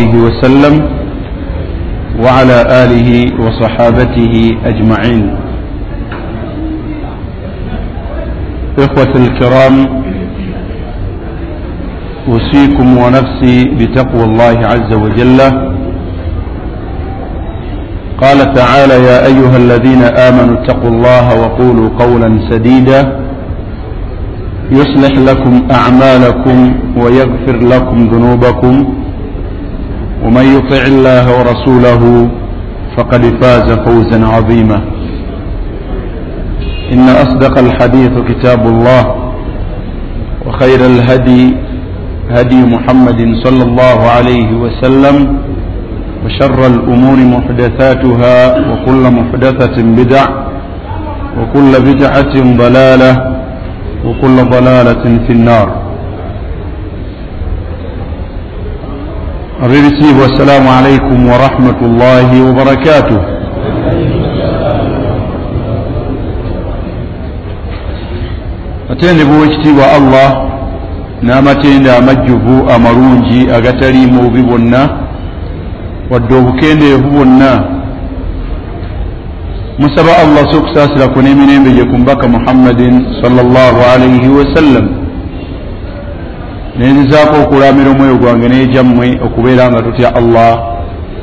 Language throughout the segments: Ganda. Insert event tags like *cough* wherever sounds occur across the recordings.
عليه وسلم وعلى آله وصحابته أجمعين. إخوة الكرام أوصيكم ونفسي بتقوى الله عز وجل. قال تعالى يا أيها الذين آمنوا اتقوا الله وقولوا قولا سديدا يصلح لكم أعمالكم ويغفر لكم ذنوبكم ومن يطع الله ورسوله فقد فاز فوزا عظيما. إن أصدق الحديث كتاب الله وخير الهدي هدي محمد صلى الله عليه وسلم وشر الأمور محدثاتها وكل محدثة بدع وكل بدعة ضلالة وكل ضلالة في النار. الرسي والسلام عليكم ورحمة الله وبركاته atendebwa ekitiibwa allah n'amatende amajjuvu amalungi agataliimu obubi bwonna wadde obukendeevu bwonna musaba allah si okusaasirako n'emirembe gye ku mbaka muhammadin salllah alaihi wasallam nenzizaako okulamira omwoyo gwange n'egyammwe okubeera nga tutya allah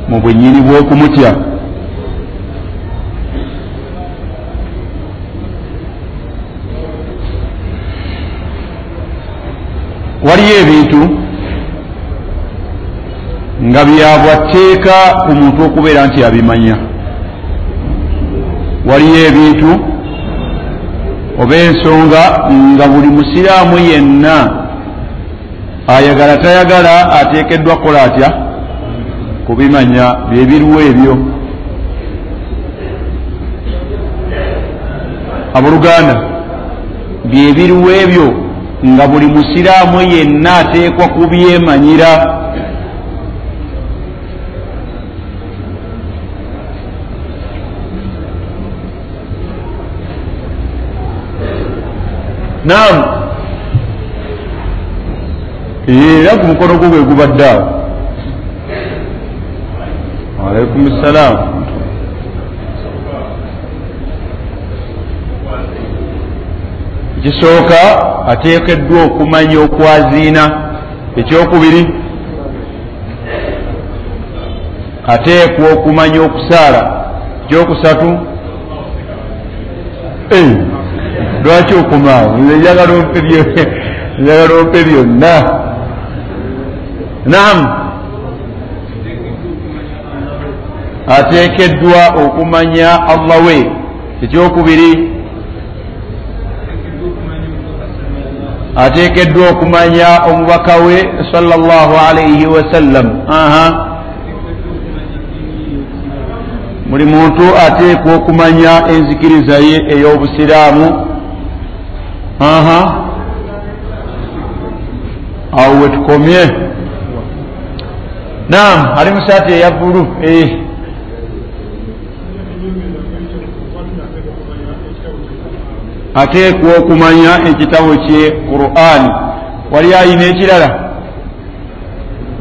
mu bwennyini bw'okumutya. Waliyo ebintu nga byabwateeka ku muntu okubeera nti abimanya. Waliyo ebintu oba ensonga nga buli musiraamu yenna ayagala tayagala ateekeddwa kukola atya? Kubimanya byebiriwo ebyo. Abooluganda byebiriwo ebyo nga buli musiraamu yenna ateekwa kubyemanyira. Naam era ku mukono gwo gwe gubadde awo. Alaikum ssalaamu ekisooka ateekeddwa okumanya okwaziina ekyokubiri. Ateekwa okumanya okusaala ekyokusatu. Lwaki okomaawo *laughs* njagala ompe byonna naam. Ateekeddwa okumanya allah we. Ekyokubiri? Ateekeddwa okumanya omubaka we sallallahu alaihi wasallam aha. Buli muntu ateekwa okumanya enzikiriza ye ey'obusiraamu. Aha. Awo wetukomye naam ali mu saati eya bbulu ateekwa okumanya ekitabo kye qur'ani wali ayina ekirala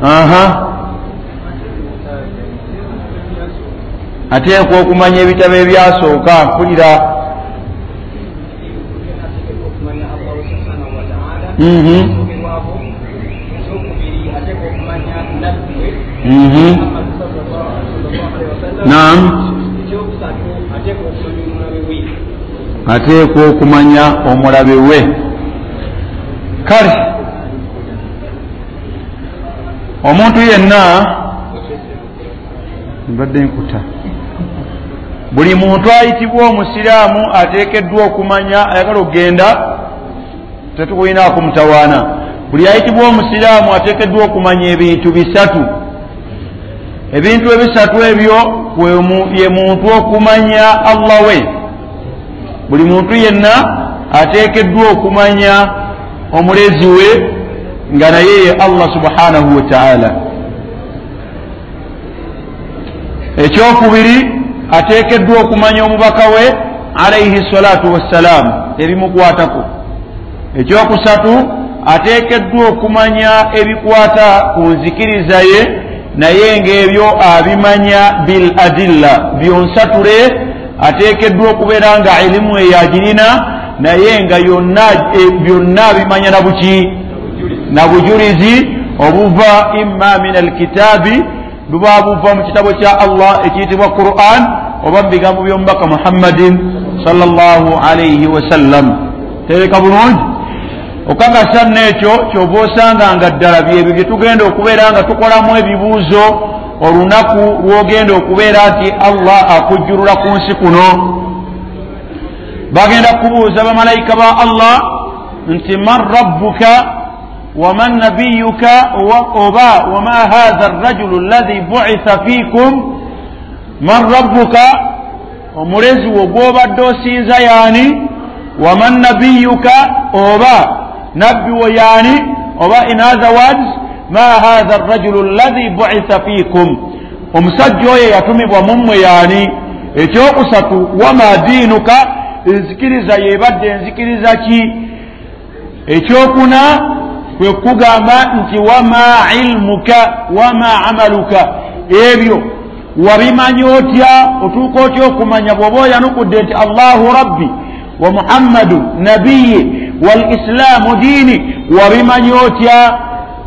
aha. Ateekwa okumanya ebitabo ebyasooka mpulira naam. Ateekwa okumanya omulabe we. Kale omuntu yenna mbadde nkuta. Buli muntu ayitibwa omusiraamu ateekeddwa okumanya ayagala okgenda tetukulinaako mutawaana buli ayitibwa omusiraamu ateekeddwa okumanya ebintu bisatu. Ebintu ebisatu ebyo ye muntu okumanya allah we. Buli muntu yenna ateekeddwa okumanya omulezi we nga naye ye allah subhanahu wa taala. Ekyokubiri ateekeddwa okumanya omubaka we alaihi salatu wassalaamu ebimukwatako. Ekyokusatu ateekeddwa okumanya ebikwata ku nzikiriza ye naye ngaebyo abimanya bil adilla byonsatule ateekeddwa okubeera nga ilimu eyagirina naye nga e, byonna abimanya nabuki na bujulizi obuva imma min alkitaabi buba buva mu kitabo kya allah ekiyitibwa quran oba mu bigambo by'omubaka muhammadin salllah alaihi wasallam tereka bulungi okakasa neekyo kyova osanga nga ddala byebyo bye tugenda okubeera nga tukolamu ebibuuzo olunaku lwogenda okubeera nti allah akujjulula ku nsi kuno. Bagenda kubuuza bamalayika ba allah nti man rabbuka waman nabiyuka oba wama hatha arrajulu alladhi buitha fiikum? Man rabbuka omulezi wo gwobadde osinza yaani? Waman nabiyuka oba nabbi wo yaani oba in other words ma hatha arrajulu alladhi buitha fiikum omusajja oyo yatumibwa mummwe yaani ekyokusatu wama diinuka enzikiriza yebadde enzikiriza ki ekyokuna kwe kugamba nti wama ilmuka wama amaluka ebyo wabimanya otya otuuka otya okumanya bw'oba oyanukudde nti allahu rabbi wa muhammadu nabiyi walislaamu diini wabimanyi otya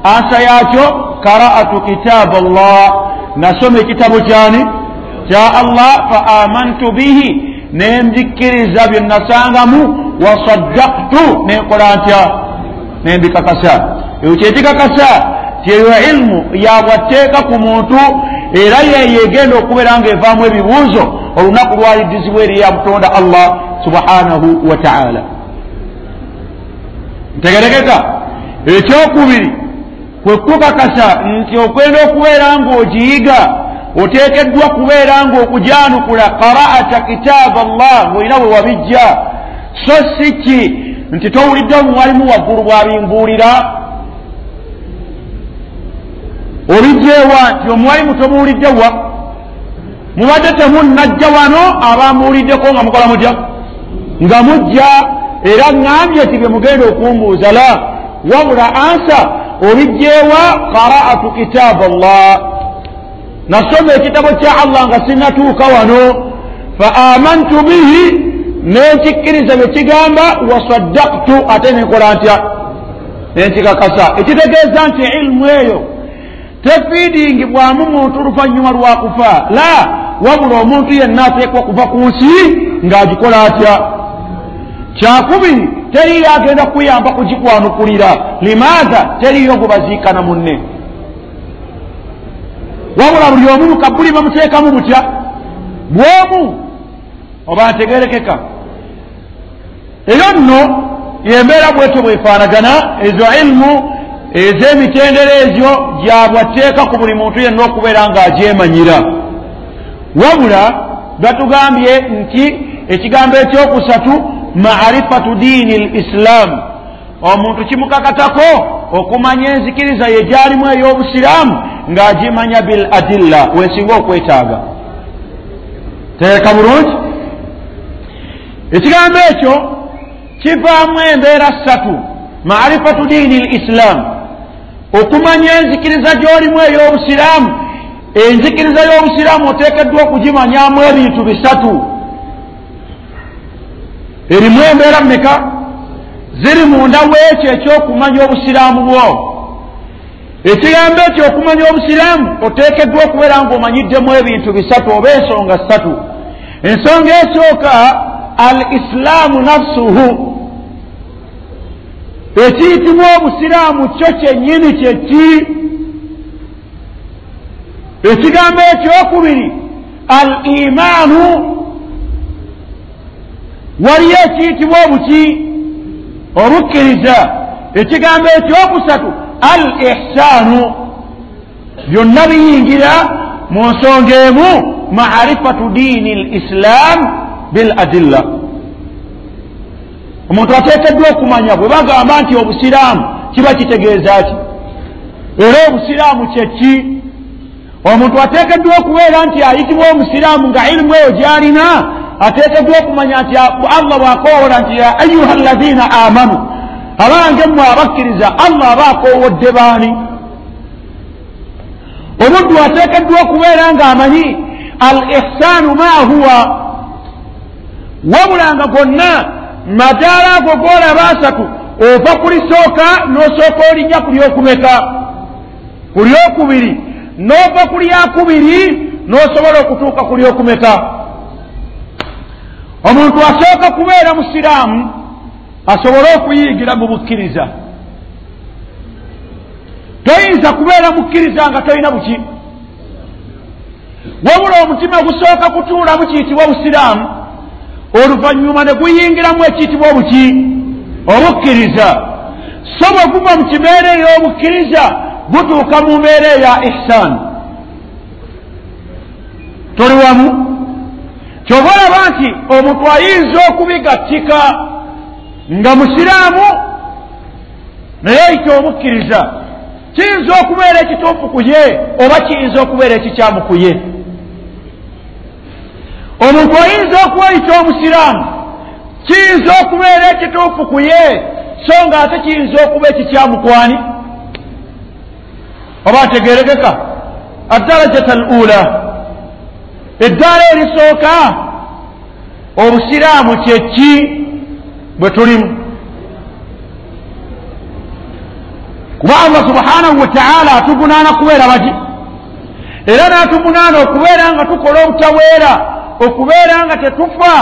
ansa yakyo karaatu kitaabu allah nasoma ekitabu kyani? Kya allah fa amantu bihi. Nenzikkiriza bye nasangamu wasaddaktu nenkola ntya? Nembikakasa. Ekyo kyekikakasa tyeyo ilmu yabwatteeka ku muntu era yeyegenda okubeera nga evaamu ebibuuzo olunaku lwaliddizibwa eri ya mutonda allah subhanahu wataala ntegerekeka ekyokubiri kwe kukakasa nti okwenda okubeera ngaogiyiga oteekeddwa kubeera ngaokujanukula qaraata kitaaba allah ngaolina bwe wabijja so si ki nti towulidde omuwalimu waggulu bwabimbuulira? Obijjeewa nti omuwalimu tomuwuliddewa mubadde temunnajja wano abamuwuliddeko nga mukola mutya? Nga mujja era ŋŋambye ti bye mugenda okumbuuza la wabula ansa obijjeewa qaraatu kitaabu allah nasoma ekitabo kya allah nga sinatuuka wano fa amantu bihi nenkikkiriza bye kigamba wasaddaktu ate nenkola ntya? Nenkikakasa ekitegeeza nti ilimu eyo tefiidingibwamu muntu oluvannyuma lwakufa la wabula omuntu yenna ateekwa kuva ku nsi ng'agikola atya kyakubiri teriyo agenda kuyamba kugikwanukulira. Limaatha teriyo gubaziikana munne. Wabula buli omu mukabuli bamuteekamu butya? Bwomu? Oba ntegerekeka eyo nno yembeera bwetyo bwefaanagana ezo ilimu ez'emitendera egyo gyabwateeka ku buli muntu yenna okubeera ng'agyemanyira. Wabula batugambye nti ekigambo ekyokusatu maarifatu diini lislaamu omuntu kimukakatako okumanya enzikiriza ye gyalimu ey'obusiraamu ng'agimanya bil adilla. Wensinga okwetaaga. Teeka bulungi. Ekigambo ekyo kivaamu embeera ssatu. Maarifatu diini lislaamu okumanya enzikiriza gy'olimu ey'obusiraamu enzikiriza y'obusiraamu. Oteekeddwa okugimanyamu ebintu bisatu erimu embeera mmeka ziri munda wekyo ekyokumanya obusiraamu bwo. Ekigambo ekyo okumanya obusiraamu oteekeddwa okubeera ngaomanyiddemu ebintu bisatu oba ensonga ssatu. Ensonga esooka al islaamu nafsuhu. Ekiyitibwa obusiraamu kyo kyennyini kyeki ekigambo ekyokubiri al imaanu waliyo ekiyitibwa obuki obukkiriza ekigambo ekyokusatu al ihsaanu byonna biyingira mu nsonga emu maarifatu diini l islaamu bil adilla omuntu ateekeddwa okumanya bwe bagamba nti obusiraamu kiba kitegeeza ki? Era obusiraamu kyeki omuntu ateekeddwa okubeera nti ayitibwa omusiraamu nga irimu eyo gy'alina ateekeddwa okumanya nti allah bw'akoowola nti ya ayuha allaziina amanu abange mmwe abakkiriza allah aba akoowodde baani omuddu ateekeddwa okubeera ng'amanyi al ihsaanu ma huwa wabulanga gonna madaala ago goolaba asatu ova kulisooka n'osooka olijja ku lyokumeka ku lyokubiri n'ova ku lyakubiri n'osobola okutuuka ku lyokumeka omuntu asooka kubeera musiraamu asobole okuyiigira mu bukkiriza. Toyinza kubeera mukkiriza nga tolina buki wabula omutima gusooka kutuulamu kiyitibwa busiraamu oluvannyuma ne guyingiramu ekiyitibwa obuki? Obukkiriza. So bwe guva mu kibeera ey'obukkiriza gutuuka mu mbeera eya ihsaani toli wamu kyoba olaba nti omuntu ayinza okubigattika nga musiraamu naye ayita obukkiriza kiyinza okubeera ekituufu ku ye oba kiyinza okubeera ekikyamu ku ye? Omuntu ayinza okweyita omusiraamu kiyinza okubeera ekituufu ku ye so nga ate kiyinza okuba ekikyamukwani oba ategeregeka adarajata al ula eddaala erisooka obusiraamu kyeki bwe tulimu? Kuba allah subhanahu wataala atugunaana kubeera bati era n'atugunaana okubeera nga tukola obutaweera okubeera nga tetufa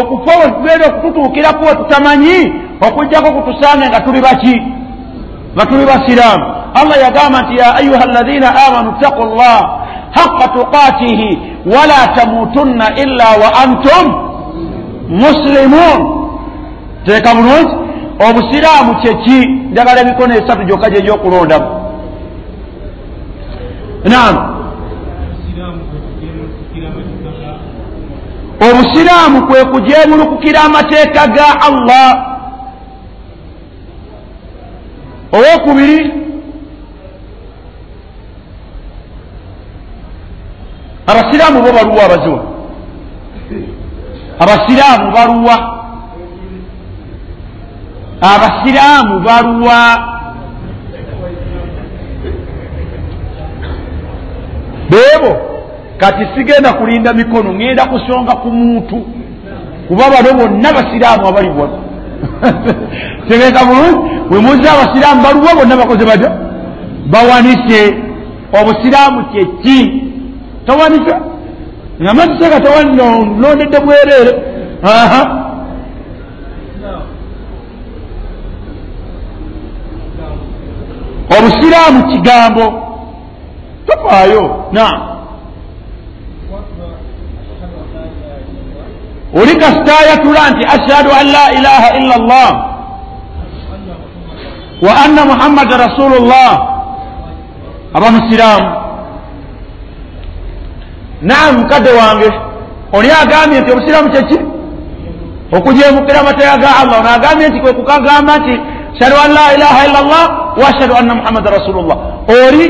okufa wetubeera okututuukiraku we tutamanyi okujjako kutusange nga tuli baki nga tuli basiraamu. Allah yagamba nti ya ayuha alladina amanu ttaqu llah tuqatihi wala tamutunna illa wa antum muslimun. Teeka bulungi obusiraamu kyeki njagala emikono esatu gyokka gyegyokulondamu nam obusiraamu kwe kujemulukukira amateeka ga allah. Owokubiri abasiraamu bo baluwa abaziwa abasiraamu baluwa. Abasiraamu baluwa. Beebo kati sigenda kulinda mikono ŋenda kusonga ku muntu kuba bano bonna basiraamu abali wano. *laughs* Tegeka bulungi? Wemuzi abasiraamu baluwa bonna bakoze batya? Bawanise obusiraamu kyeki tawanisa nga maziseka tawanilondedde bwereere. Obusiraamu kigambo. Tofaayo na oli kasitayatula nti ashhadu an la ilaha illa llah wa anna muhammada rasulu llah aba musiraamu naamu mukadde wange. Oli agambye nti obusiraamu kyeki okujemukira amateeka ga allah ono agambye nti kwekukagamba nti shhadu an la ilaha illa llah wa ashhadu anna muhammada rasulullah. Oli?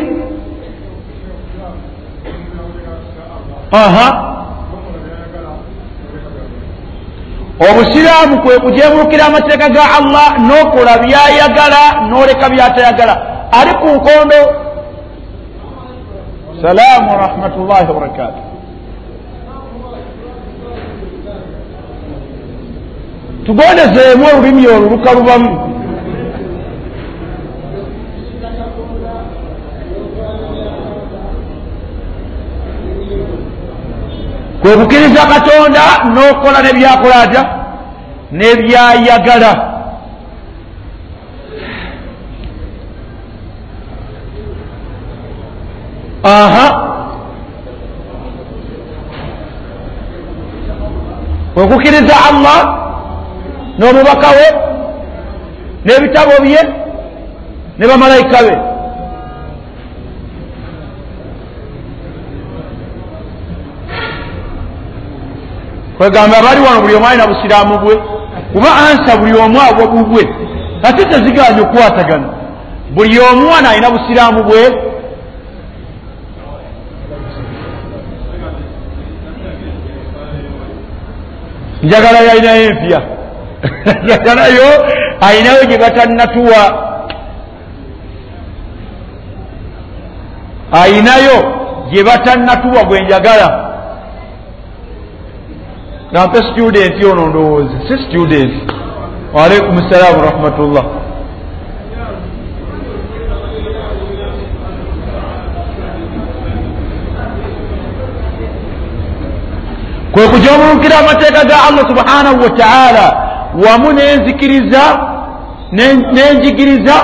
Aha. Obusiraamu kwe kujemulukira amateeka ga allah nokola byayagala noleka byatayagala. Ali ku nkondo salaamu warahmatullahi wabarakatu tugondezeemu olulimi oluluka lubamu kwe kukiriza katonda n'okola nebyakola atya nebyayagala aha. Okukiriza allah. N'omubaka we. N'ebitabo bye ne bamalayika be kwegamba bali wano buli omu alina busiraamu bwe. Kuba ansa buli omu abwe bubwe. Ate teziganye okukwatagana buli omu wano alina busiraamu bwe njagalayo alinayo empya *laughs* njagalayo alinayo gye batannatuwa. Ayinayo gye batannatuwa gwe njagala. Nampe studenti ono ndowooza. Si studenti waalaikum ssalaamu rahmatullah kwe kujomulukira amateeka ga allah subhanahu wa taala. Wamu nenzikiriza nenjigiriza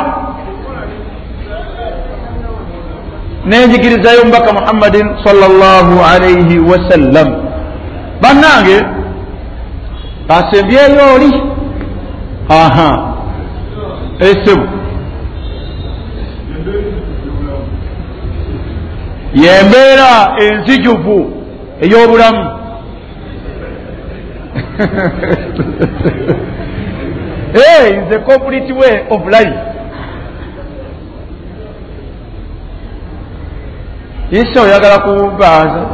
nenjigirizayo mubaka muhammadin salllahu alaihi wasallam bannange asembyeyo oli. Aha. Esebu. Yembeera enzijuvu ey'obulamu *laughs* a complete way of life. Isa oyagala kubaza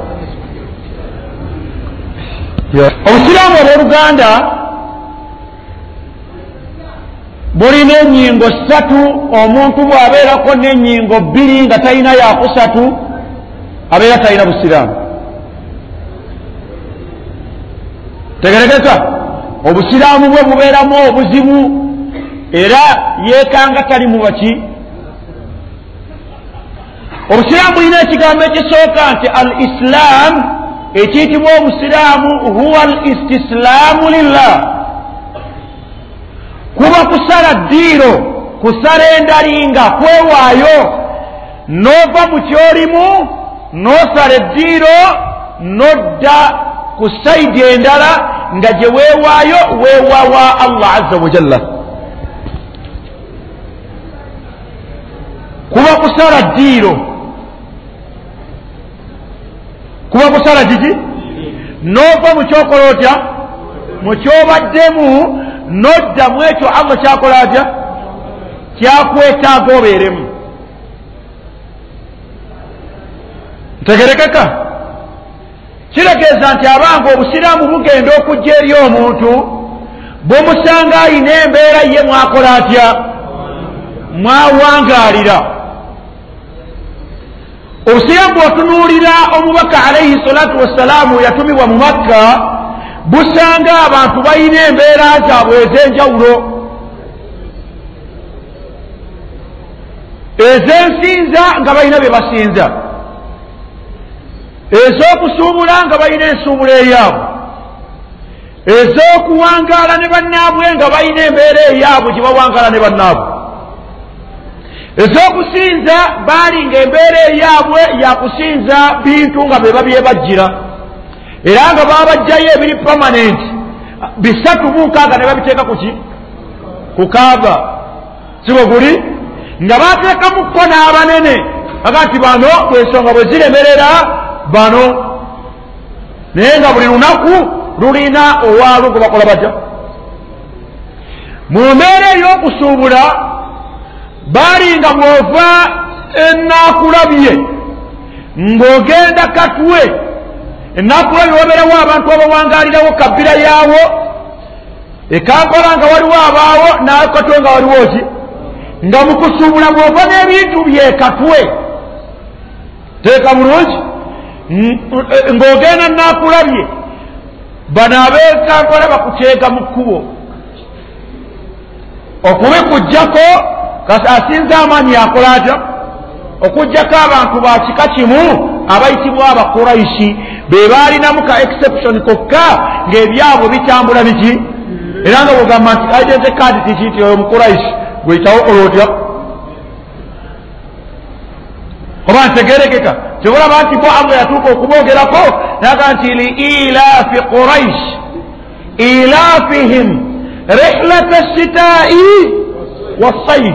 obusiraamu obwoluganda bulina enyingo ssatu omuntu bw'abeerako n'enyingo bbiri nga talina yakusatu abeera talina busiraamu tegeregeza obusiraamu bwe bubeeramu obuzibu. Era yeekanga tali mu baki. Obusiraamu bulina ekigambo ekisooka nti al islaamu ekiyitibwa obusiraamu huwa al istislaamu lillah. Kuba kusala ddiiro kusala endalinga kwewaayo n'ova mu kyolimu n'osala eddiiro n'odda ku saidi endala nga gye weewaayo weewawa allah aza wajalla kuba kusala ddiiro. Kuba kusala kiki n'ova mu kyokola otya? Mu kyobaddemu n'odda mu ekyo allah kyakola atya? Kyakwetaaga obeeremu ntegerekeka kitegeeza nti abanga obusiraamu bugenda okujja eri omuntu bwemusanga ayina embeera ye mwakola atya? Mwawangaalira. Obusiraamu bwotunuulira omubaka alaihi salatu wassalaamu yatumibwa mu makka busanga abantu balina embeera zaabwe ez'enjawulo. Ez'ensinza nga balina bye basinza ez'okusuubula nga balina ensuubula eyaabwe. Ez'okuwangaala ne bannaabwe nga balina embeera eyaabwe gye bawangaala ne bannaabwe. Ez'okusinza baali nga embeera eyaabwe yakusinza bintu nga be babyebajjira. Era nga baba bajjayo ebiri pamanenti bisatu mu nkaaga ne babiteeka kuki ku kaaba siwe guli? Nga bateekamuko n'abanene aga nti bano bwensonga bwe ziremerera bano. Naye nga buli lunaku lulina owaalwo gwe bakola batya mu mbeera ey'okusuubula baali nga bw'ova enaakulabye ng'ogenda katwe. Enaakulabye wabeerawo abantu abawangaalirawo kabbira yaawo. Ekampola nga waliwo abaawo nakatwe nga waliwo ki? Nga mu kusuubula bw'ova n'ebintu byekatwe teeka bulungi ng'ogenda naakulabye bano abeekampala bakuteeka mu kkubo. Okubikugjako kasi asinza amaanyi akola atya? Okugjako abantu ba kika kimu abayitibwa abakuraishi be baalinamu ka exception kokka ng'ebyabwe bitambula biki? Era nga bwegamba nti identity card tiki nti oyo mukuraishi gweyitawo kola otya oba ntegerekeka kyobulaba nti bo allah yatuuka okubogerako naga nti liilaafi quraish ilaafihim rihlata shitaai wasaif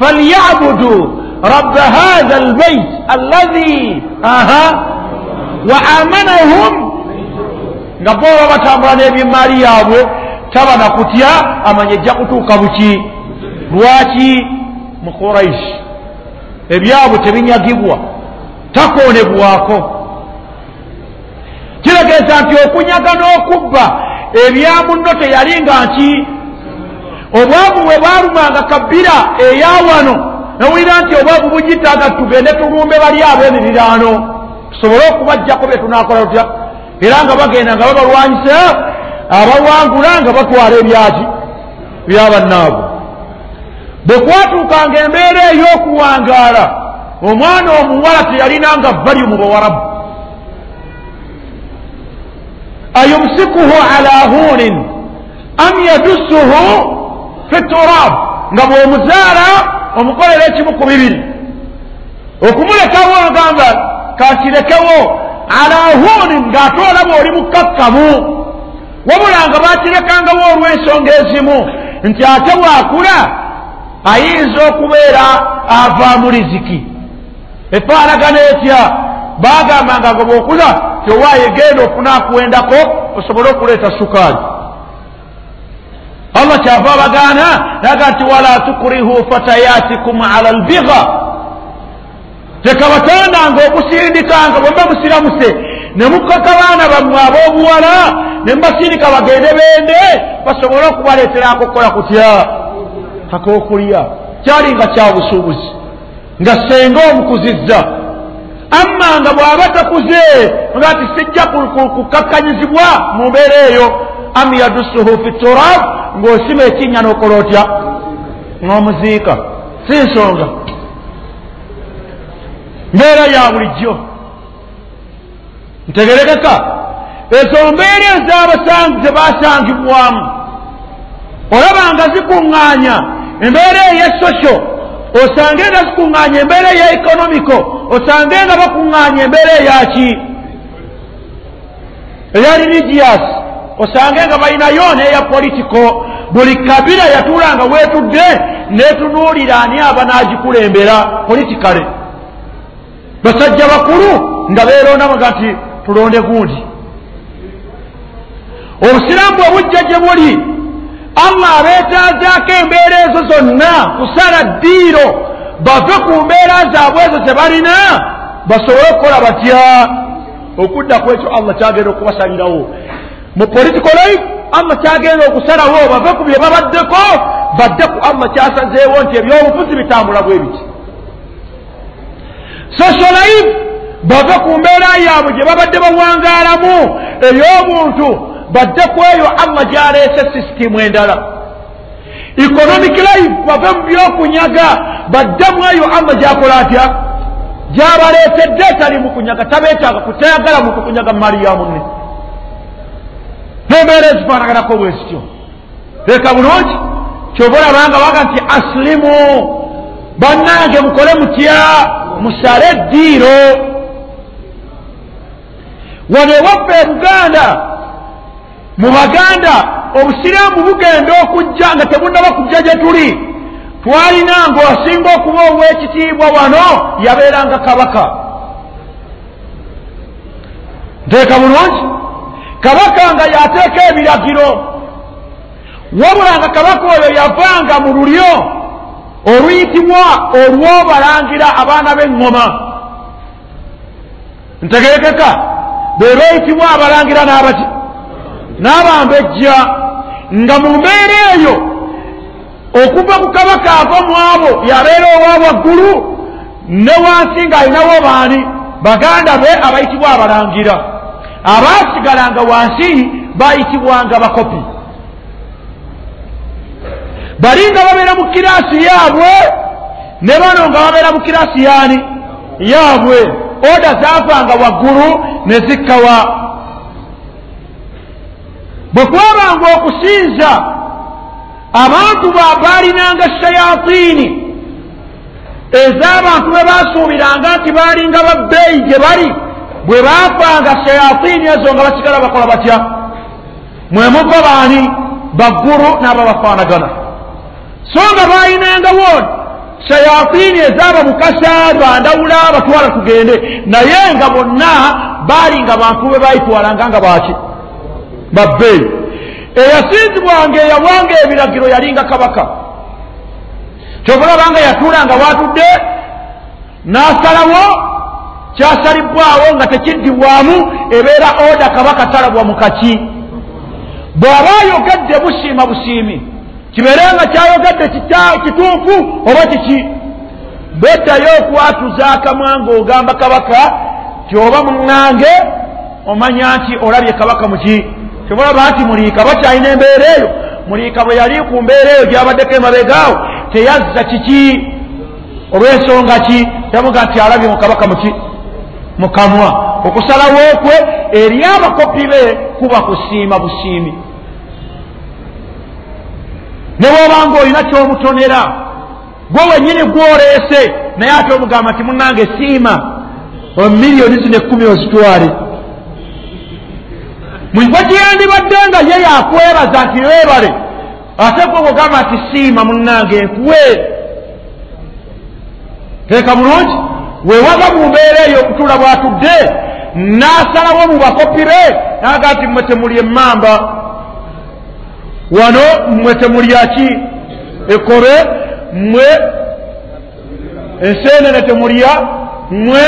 falyabudu raba hatha albait allahi aha wa amanahum nga boba batambula n'ebyemaali yaabwe taba na kutya amanya ejja kutuuka buki lwaki mu quraish ebyabwe tebinyagibwa. Takoonebwako. Kitegeeza nti okunyaga n'okubba ebya munno teyali nga nki. Obwavu bwe bwalumanga kabbira eya wano nowulira nti obwavu bugitaga tugende tulumbe bali ab'emiriraano tusobole okubajjako bye tunaakola tutya? Era nga bagenda nga babalwanyisa abawangula nga batwala ebyaki byabannaabwe bwe kwatuukanga embeera ey'okuwangaala. Omwana omuwala teyalinanga valyu mu bawarabu ayumsikuhu ala hunin am yadussuhu fi turab nga bw'omuzaala omukolera ekimu ku bibiri. Okumulekawo agamba kakirekewo ala hunin ng'ate olaba oli mukakkamu wabula nga bakirekangawo olw'ensonga ezimu nti ate bwakula ayinza okubeera avaamu riziki efaanagana etya? Bagambanga nga bwokula tewaayo genda ofunaakuwendako osobole okuleeta sukaali. Allah kyava abagaana naga nti wala tukrihu fatayatikum ala lbiga tekabatandanga okusindikanga bwemba musiramuse. Ne mukaka baana bammwe ab'obuwala ne mubasindika bagende bende basobole okubaleetera akokukola kutya ak'okulya kyalinga kya busuubuzi nga senga omukuzizza. Amma nga bw'aba takuze nga ti sijja kukakkanyizibwa mu mbeera eyo am yadussuhu fi turab ng'osima ekinnya n'okola otya? N'omuziika. Si nsonga. Mbeera ya bulijjo. Ntegerekeka. Ezo mbeera ez'abasangi zebasangibwamu olaba nga zikuŋŋaanya embeera eyesosyo osange nga zikuŋŋaanya embeera eya ekonomiko. Osange nga bakuŋŋaanya embeera eyaki eya religious. Osange nga balinayo neya politico buli kabira yatuulanga weetudde netunuulira ani aba n'agikulembera politikale basajja bakulu nga beerondamuga nti tulonde gundi. Obusiraamu bwe bujja gye buli allah abeetaazaako embeera ezo zonna kusala ddiiro bave ku mbeera zaabwe ezo ze balina basobole okukola batya? Okudda ku ekyo allah kyagenda okubasalirawo. Mu political life allah kyagenda okusalawo. Bave ku bye babaddeko badde ku allah kyasazeewo nti ebyobufuzi bitambula bwe biti. Social life bave ku mbeera yaabwe gye babadde bawangaalamu. Ey'obuntu badde ku eyo allah gyaleese sisitimu endala. Economic life bave mu byokunyaga badde mu eyo allah gyakola atya? Gyabaleetedde etali mu kunyaga tabeetaaga kutayagala muntu kunyaga maali ya munne. Nembeera ezifaanaganako bwe zityo. Teeka bulungi kyoba olabanga waga nti asilimu bannange mukole mutya musale eddiiro. Wano ewaffe e buganda mu baganda obusiraamu bugenda okujja nga tebunaba kujja gye tuli. Twalina ng'osinga okuba ow'ekitiibwa wano yabeeranga kabaka. Nteeka bulungi. Kabaka nga yateeka ebiragiro. Wabula nga kabaka oyo yavanga mu lulyo oluyitibwa olw'obalangira abaana b'eŋŋoma ntegerekeka be beeyitibwa abalangira n'abati n'abambejja nga mu mbeera eyo okuva ku kabaka ava mu abo yabeera owa waggulu ne wansi ng'alinawo baani? Baganda be abayitibwa abalangira. Abaasigalanga wansi bayitibwanga bakopi. Bali nga babeera mu kiraasi yaabwe ne bano nga babeera mu kiraasi yaani? Yaabwe. Oda zaavanga waggulu ne zikkawa bwe kwabanga okusinza abantu baalinanga shayatiini ez'abantu be baasuubiranga nti baalinga babbeeyi gye bali bwe baafanga shayatiini ezo nga basigala bakola batya? Mwe muva baani? Baggulu n'ababafaanagana so nga baalinangawo shayatiini ezaaba mukasa bandawula batwala tugende. Naye nga bonna baalinga bantu be baayitwalanga nga baki babbeeyi eyasinzibwanga eyawanga ebiragiro yalinga kabaka. Kyobalabanga yatuulanga watudde n'asalawo kyasalibwawo nga tekiddibwamu ebeera oda kabaka talabwa mu kaki. Bw'aba ayogedde busiima busiimi kibeere nga kyayogedde kituufu oba kiki? Bweddayo okwatuza akamwa ngaogamba kabaka ti oba muŋŋange omanya nti olabye kabaka muki kyobulaba nti muliika bakyalina embeera eyo. Muliika bwe yali ku mbeera eyo gyabaddeko emabegaawo teyazza kiki? Olw'ensonga ki? Yamuga nti alabye mukabaka muki mukamwa okusalawo kwe eri abakopi be kuba kusiima busiimi. Ne bwobanga olina kyomutonera gwe wenyini gwoleese naye ate omugamba nti munange siima omiliyoni zino ekkumi ozitwale mwigwe gyeyandibadde nga ye yakwebaza nti weebale ate gwe bwogamba nti siima munange enkuwe teeka bulungi. Wewava mu mbeera eyo okutuula bwatudde n'asalawo mu bakopire naga nti mmwe temuli emmamba. Wano mmwe temulyaki ekobe mmwe enseenene temulya mmwe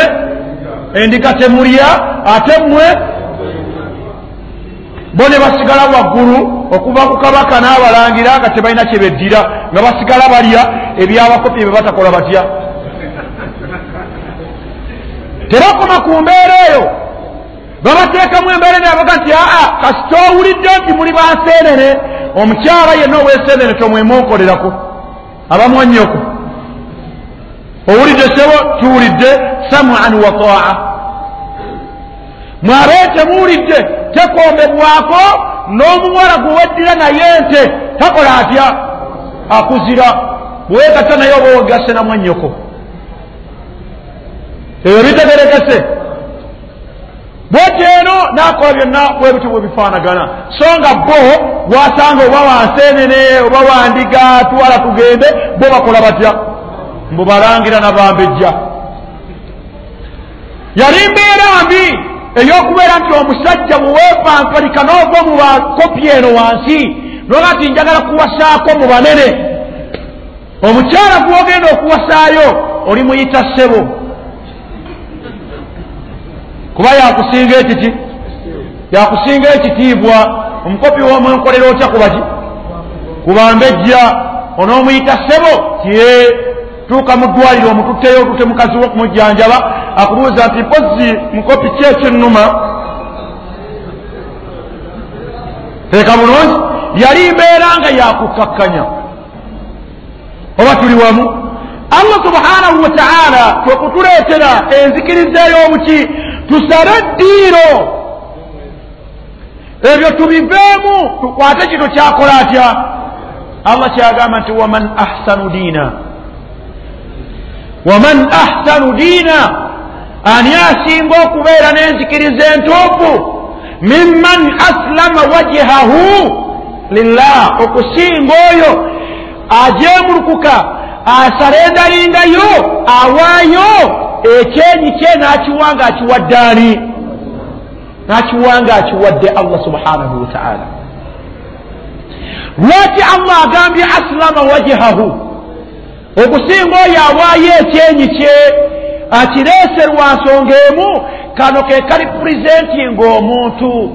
endiga temulya ate mmwe bo ne basigala waggulu okuva ku kabaka n'abalangira nga tebalina kyebeddira nga basigala balya ebyabakopi bye batakola batya. Terakoma ku mbeera eyo. Babateekamu embeera neabaga nti aa kasita owulidde nti muli banseenene omukyala yenna oweseenene tomwemuokolerako abamwanyoko owulidde sebo tuwulidde samuan wa taa mwabe temuwulidde tekombebwako n'omuwala gweweddira naye nte takola atya? Akuzira. Bwewegatta naye oba wegasse namwanyoko ebyo bitegerekese. Bwetyo eno nakola byonna bwebityo bwe bifaanagana. So nga bo wasanga oba wansenene oba wandiga twala tugende bo bakola batya? Mbubalangira nabambejja yali mbeera mbi ey'okubeera nti omusajja muweepampalika n'ova mu bakopi eno wansi noga nti njagala kuwasaako mu banene. Omukyala gwogenda okuwasaayo oli muyita ssebo. Kuba yakusinga ekiti? Yakusinga ekitiibwa omukopi womwenkolera otya kubaki kubambejja onoomuyita ssebo? Tie tuuka mu ddwaliro omututteyo otute mukazi wo kumujjanjaba akubuuza nti mpozi mukopi ki ekyennuma teeka bulungi. Yali mbeera nga yakukkakkanya oba tuli wamu? Allah subhanahu wa taala kwekutuleetera enzikiriza ey'obuki tusale ddiiro. Ebyo tubiveemu tukwate kino kyakola atya? Allah kyagamba nti waman ahsanu diina. Waman ahsanu diina ani asinga okubeera n'enzikiriza entuufu mimman aslama wajhahu lillah okusinga oyo ajemulukuka asalendalingayo awaayo ekyenyi kye n'akiwanga akiwadde ani? N'akiwanga akiwadde allah subhanahu wataala lwaki allah agambye asilama wajhahu okusinga oyo awaayo ekyenyi kye akireese lwa nsonga emu kano ke kali purezentinga omuntu.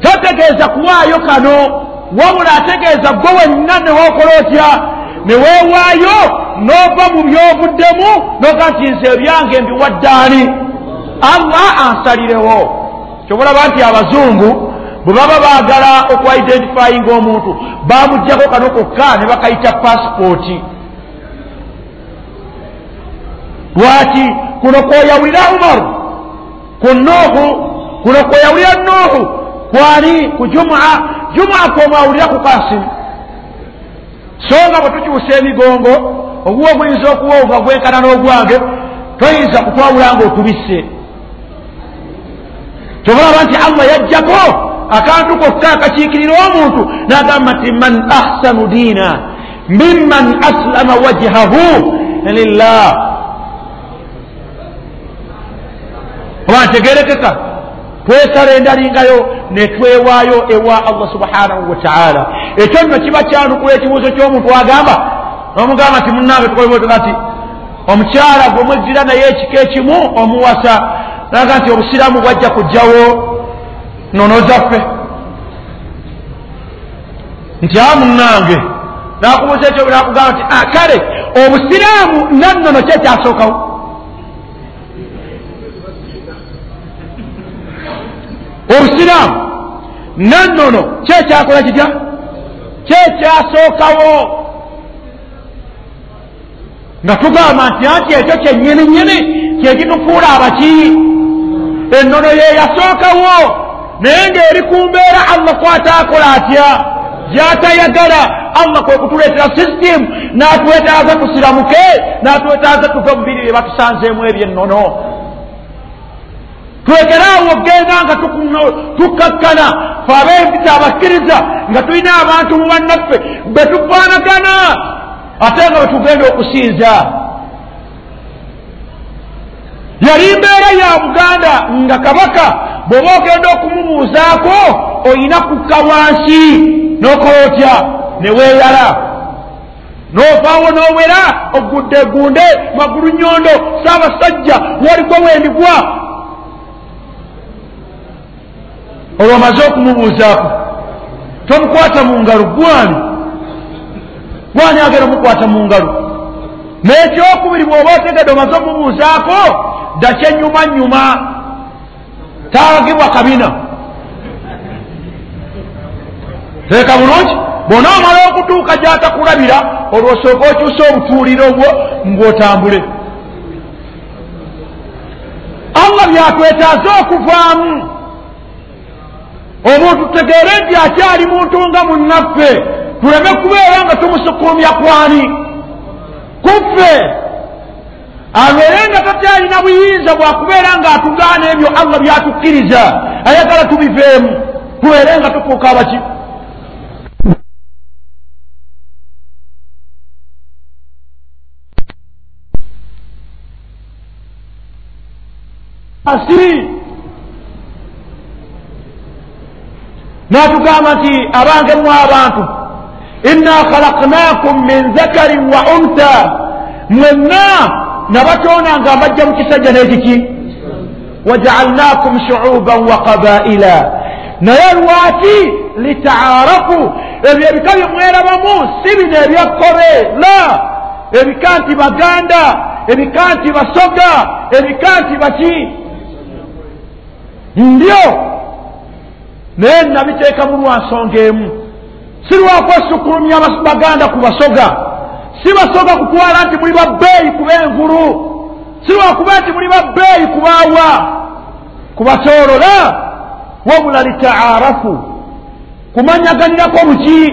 Tategeeza kuwaayo kano wabula ategeeza gwe wenna newokola otya? Neweewaayo n'ova mu byovuddemu noga nti nze ebyange mbiwaddaani allah ansalirewo. Kyobulaba nti abazungu bwe baba baagala okwidentifyinga omuntu bamugjako kano kokka ne bakayita pasipooti lwaki kuno kwoyawulira umaru ku nuuhu kuno kwoyawulira nuuhu kwani ku jumua jumua kwomwawulira ku kasimu so nga bwe tukyusa emigongo obuwa oguyinza okuwa nga gwenkana n'ogwange toyinza kutwawula nga otubisse tobalaba nti allah yajjako akantu kokka akakiikirira omuntu n'agamba nti man ahsanu diina mimman aslama wajhahu lillah oba ntegerekeka twesala endalingayo netwewaayo ewa allah subhanahu wataala ekyo nno kiba kyanukula ekibuuzo ky'omuntu agamba nomugamba nti munange tukolebwetga nti omukyala gwe mwezzira naye ekika ekimu omuwasa. Naga nti obusiraamu bwajja kugjawo nono zaffe. Nti a munange nakubuuza ekyo nakugamba nti ah, kale obusiraamu nannono kyekyasookawo obusiraamu nannono kyekyakola kitya? Kyekyasookawo nga tugamba nti anti ekyo kyenyini nyini kyekitufuula abaki. Ennono yeyasookawo naye ngaeri ku mbeera allah kwata akola atya? Gyatayagala allah kwe kutuleetera system n'atwetaaza tusiramuke n'atwetaaza tuve mubiri bye batusanzeemu ebyennono twekeraawo ogenda nga tukkakkana fe abenzita abakkiriza nga tulina abantu mu bannaffe betufaanagana ate nga bwetugenda okusinza yali mbeera ya buganda nga kabaka bw'oba ogenda okumubuuzaako oyina kukka wansi n'okola otya ne weeyala. N'ovaawo n'owera ogudde gunde magulu nyondo saabasajja waliko wendigwa olwo omaze okumubuuzaako tomukwata mu ngalo gwani gwani agenda omukwata mu ngalo? N'ekyokubiri bw'oba otegedde omaze okumubuuzaako dakyenyuma nyuma taagibwa kabina. Teeka bulungi bona omala okutuuka gyatakulabira olwosooka okyusa obutuuliro bwo ng'otambule. Allah byatwetaaze okuvaamu omuntu tutegeere nti akyali muntu nga munnaffe. Tuleme kubeera nga tumusukulumya kwani kuffe abeere nga tatyalina buyinza bwakubeera ng'atugaana ebyo allah byatukkiriza ayagala tubiveemu. Tubeere nga tufuuka abaki. Asi natugamba nti abange mu abantu. Inna khalaknakum min zakarin wa unta mwenna nabatonda nga mbajja mu kisajja n'ekiki. Wajaalnakum shuuban wa qabaila. Naye lwaki litaarafu? Ebyo ebika byemwerabamu si bino ebyakkobe la ebika nti baganda ebika nti basoga ebika nti baki? Ndyo naye nabiteekamu lwa nsonga emu. Si lwakwesukulumya baganda ku basoga? Si basoga kutwala nti muli babbeeyi kuba envulu si lwakuba nti muli babbeeyi kubaawa kubasoolola wabula litaarafu. Kumanyaganirako buki?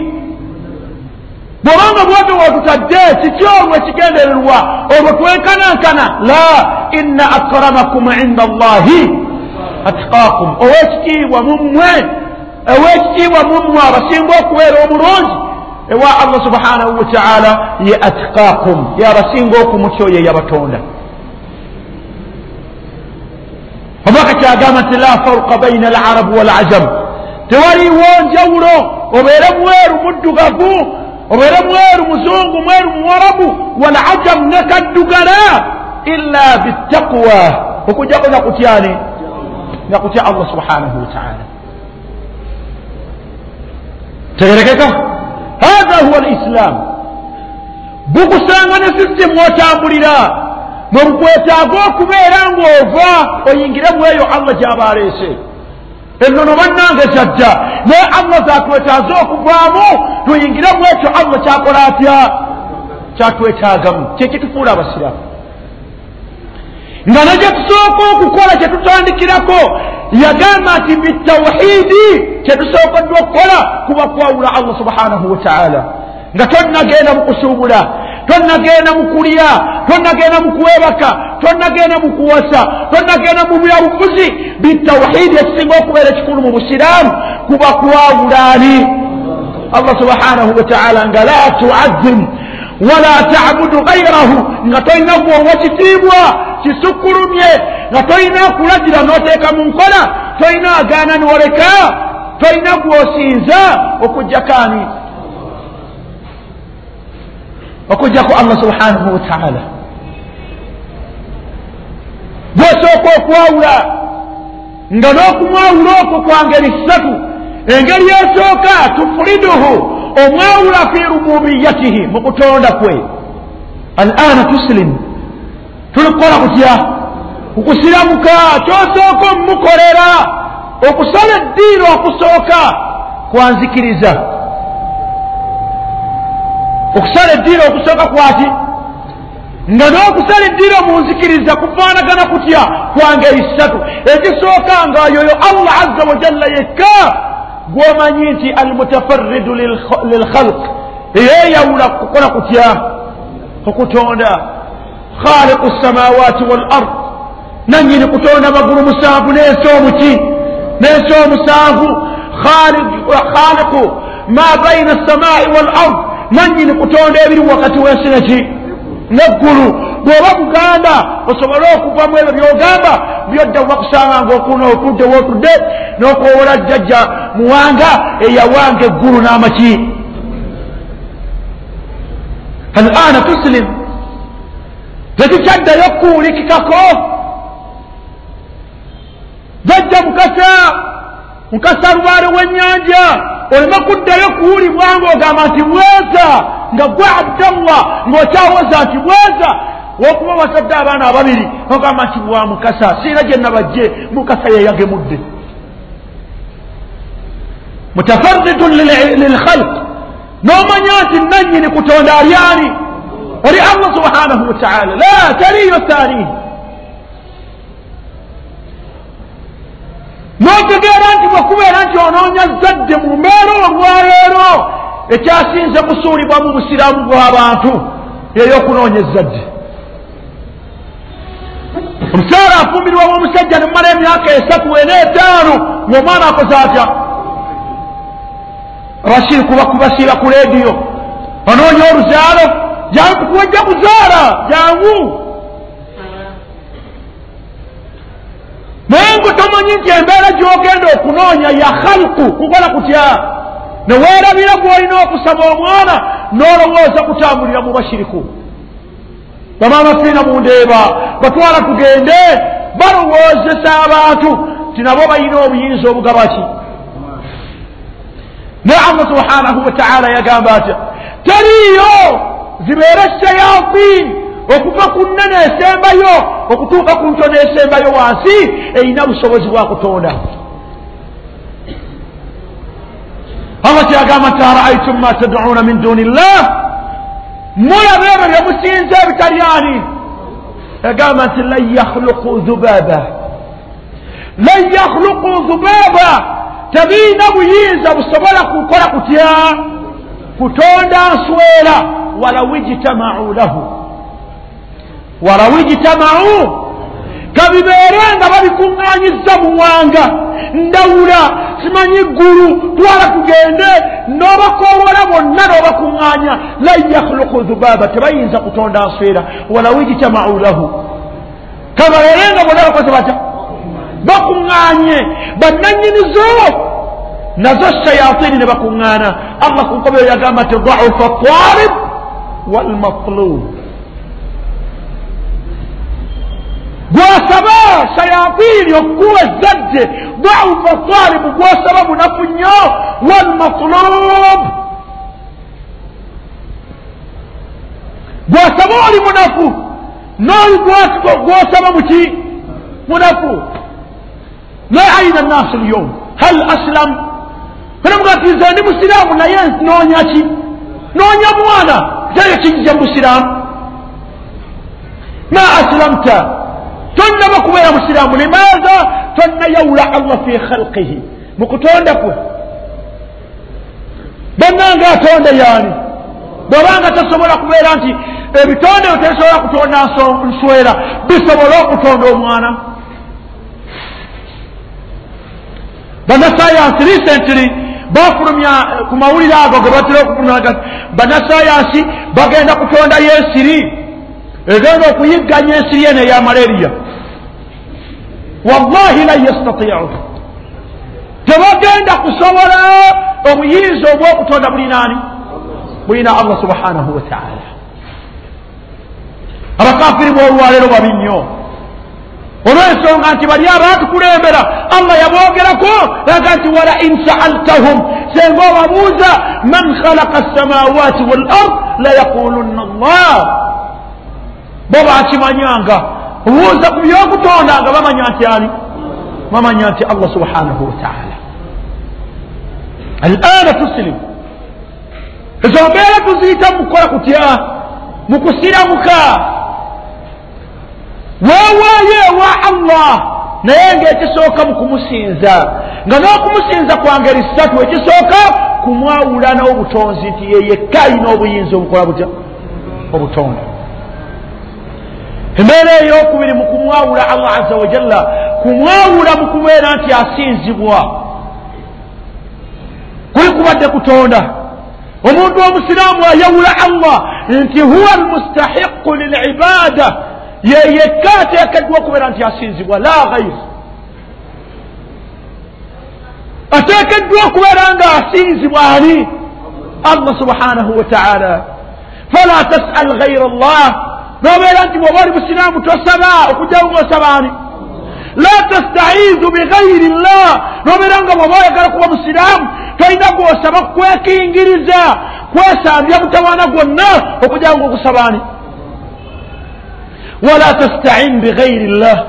Bwobanga bwoti wotutadde kiki olwo ekigendererwa? Olwo twenkanankana? La. Inna akramakum inda allahi atqakum owekitiibwa mummwe owekitiibwa mummwe abasinga okubeera omulungi ewa allah subhanahu wataala ye atqakum yabasinga okumutya oyo eyabatonda omwaka kyagamba nti la faruqa baina alarabu walajamu tewaliwo njawulo obeere mweru muddugavu obeere mweru muzungu mweru muwarabu walajamu nekaddugala illa bitaqwa okujjako nakutyani nga kutya allah subhanahu wataala tegerekeka hatha huwa lislaamu bukusanga ne sisitemu otambulira mwebukwetaaga okubeera ngaova oyingiremu eyo allah gyaba aleese ennono bannange kyajja naye allah zatwetaaze okuvaamu tuyingiremu ekyo allah kyakola atya kyatwetaagamu kyekitufuula abasiraamu nga nekye tusooka okukola kyetutandikirako yagamba nti bitawhidi kyetusookeddwa okukola kuba kwawula allah subhanahu wataala nga tonnagenda mukusuubula tonnagenda mukulya tonnagenda mukwebaka tonnagenda mukuwasa tonnagenda mu byabufuzi bitawhidi ekisinga okubeera ekikulu mu busiraamu kuba kwawulaani allah subhanahu wataala nga la tuazimu wala tabudu gairahu nga tolina gwowa kitiibwa kisukkulumye nga tolina kulagira n'oteeka mu nkola. Tolina agaana niwoleka tolina gwosinza okujjakaani okujjaku allah subhanahu wataala gwosooka okwawula. Nga n'okumwawula okwo kwa ngeri ssatu. Engeri esooka tufuriduhu omwawula fi rububiyatihi mu kutonda kwe. Al ana tusilimu tulikukola kutya? Okusiramuka kyosooka omumukolera okusala eddiini okusooka kwanzikiriza. Okusala eddiini okusooka kwati nga n'okusala eddiini omunzikiriza kufaanagana kutya? Kwangeri ssatu. Ekisooka nga yoyo allah azza wajalla yekka gwomanyi nti almutafarridu lilkhalq eyeyawula kukola kutya okutonda khaliqu samawati wal ard. Nanyini kutonda amagulu musanvu n'ensi omuki n'ensi omusanvu khaliqu ma baina samai wal ard. Nanyini kutonda ebiri wakati w'ensi neki neggulu bw'oba kuganda osobole okuvamu ebyo byogamba byodda kuba kusanga nga okuna otudde wootudde n'okwowola jjajja muwanga eyawanga eggulu n'amaki. Al ana tuslim? Tetukyaddayo kuwulikikako? Jajja mukasa mukasa lubaale w'ennyanja oleme kuddayo kuwulibwa ngaogamba nti bweza nga gwe abdallah ng'okyawoza nti bweza wokuba wasadde abaana ababiri ogamba nti bwa mukasa siina gye nabajje mukasa yeyagemudde mutafaridun lilkhalq n'omanya nti nannyini kutonda alyani oli allah subhanahu wataala la taliyo taanihi n'otegeera nti bwekubeera nti onoonya zadde mu mbeera olwaleero ekyasinze kusuulibwa mu busiraamu bw'abantu yeyokunoonya ezadde omukyala afumbirwamu omusajja nemumala emyaka esatu ena etaano ngaomwana akoze atya? Abasiri kuba kubasiira ku lediyo onoonya oluzaalo jangu kuwajja kuzaala jangu naye ngu tomanyi nti embeera gyogenda okunoonya ya khalku kukola kutya neweerabira gwolina okusaba omwana n'olowooza kutambulira mu bashiriku. Bamaama fiina mundeeba batwala tugende balowoozesa abantu ti nabo balina obuyinza obugabaki. Naye allah subhanahu wataala yagamba atya teriiyo zibeere shayatin okuva ku nnene esembayo okutuuka ku ntono esembayo wansi erina busobozi bwa kutonda allah kyagamba nti araaitum ma tadcuuna min duni llah mulaba ebyo byemusinza ebitalyani yagamba nti lan yakhluqu dhubaba lan yakhluqu dhubaba tebiina buyinza busobola kukola kutya kutonda nswera walaw ijtamau lahu walaw ijtamau kabibeere nga babikuŋŋanyiza muwanga ndawula simanyi ggulu twala tugende. N'obakoowola bonna n'obakuŋŋaanya lan yakhluqu dhubaba tebayinza kutonda nswera walaw ijtamau lahu. Kababeere nga bonna bakoze batya? Bakuŋŋaanye. Bannanyinizo nazo shayatini ne bakuŋŋaana. Allah ku nkobe yagamba nti daufa talib walmatlub gwosaba shayatini okukuwa ezadde daufa talibu gwosaba munafu nnyo walmatlub gwosaba oli munafu. N'oli gwosaba muki munafu. Naye aina nnasu lyom? Hal aslam? Enamugatiriza ndi musiraamu naye noonya ki noonya mwana. Kyayo kijja musiraamu ma aslamta tonnaba kubeera musiraamu limaza tonnayawula allah fi khalqihi. Mukutonda kwe. Bannanga atonda yaani? Bwobanga tasobola kubeera nti ebitonde byo tebisobola kutonda nswera bisobola okutonda omwana. Bannasayansi recently bafulumya ku mawulire ago ge batera okufulumya bannasayansi bagenda kutondayo ensiri egenda okuyigganya ensiri eno eya malaria wallahi lan yastatiu. Tebagenda kusobola obuyinza obwokutonda bulinaani bulina allah subhanahu wataala abakafiri b'olwaleero babi nnyo. Olw'ensonga nti bali abaatukulembera allah yaboogerako laga nti wala in saaltahum senga obabuuza man khalaqa assamawati wal ard layaqulunna allah. Bo bakimanyanga obuuza ku byokutonda nga bamanya nti ani bamanya nti allah subhanahu wataala alana tusilimu ezo mbeera tuziyita mukukola kutya mukusiramuka weewaayo ewa allah. Naye ngaekisooka mu kumusinza nga n'okumusinza kwa ngeri ssatu ekisooka kumwawula n'obutonzi nti yeyekka alina obuyinza obukola butya? Obutonda embeera eyokubiri mu kumwawula allah aza wajalla kumwawula mu kubeera nti asinzibwa. Kuli kubadde kutonda. Omuntu omusiraamu ayawula allah nti huwa almustahiqu lilibada ye yekka ateekeddwa okubeera nti asinzibwa la gairu ateekeddwa okubeera nga asinzibwa ani? Allah subhanahu wataala fala tasal gaira llah nobeera nti bwoba oli busiraamu tosaba okujjawo ngaosaba ani la tastaizu bigairi llah. Nobeera nga bwoba oyagala kuba musiraamu tolina gwosaba kwekingiriza kwesambya mutawaana gwonna okujjawo ngaokusaba ani wala tastain bigairi llah.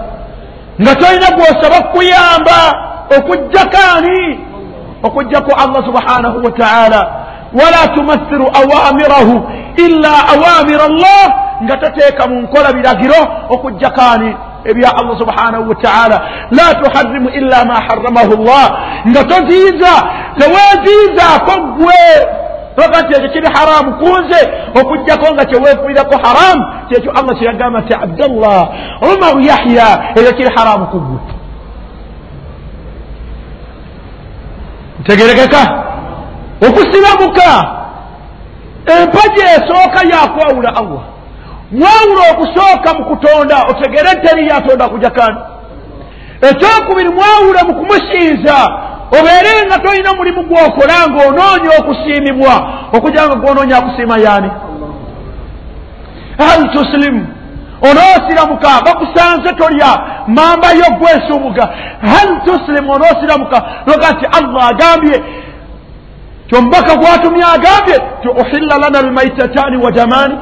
Nga tolina gwosaba kuyamba okugjako ani okugjako allah subhanahu wataala wala tumathiru awamirahu illa awamira llah nga toteeka mu nkola biragiro okugjako ani ebya allah subhanahu wataala la tuharimu illa ma haramahu llah nga toziiza teweziizaako gwe oga nti ekyo kiri haramu kunze okugjako nga kyeweefuirako haramu kyekyo allah kyeyagamba nti abdallah umaru yahya ekyo kiri haramu kugwe ntegerekeka okusiramuka empaji esooka yakwawula allah. Mwawula okusooka mu kutonda otegere teri yatonda kujakani ekyokubiri mwawule mu kumusinza obeere nga tolina mulimu gwokola ngaonoonya okusiimibwa okugira nga gwonoonya akusiima yaani? Hal tusilimu onoosiramuka bakusanze tolya mambayo gwesuumuga hal tusilimu onoosiramuka noga nti allah agambye kyomubaka gwatumye agambye ti uhilla lana almaitatani wa jamaani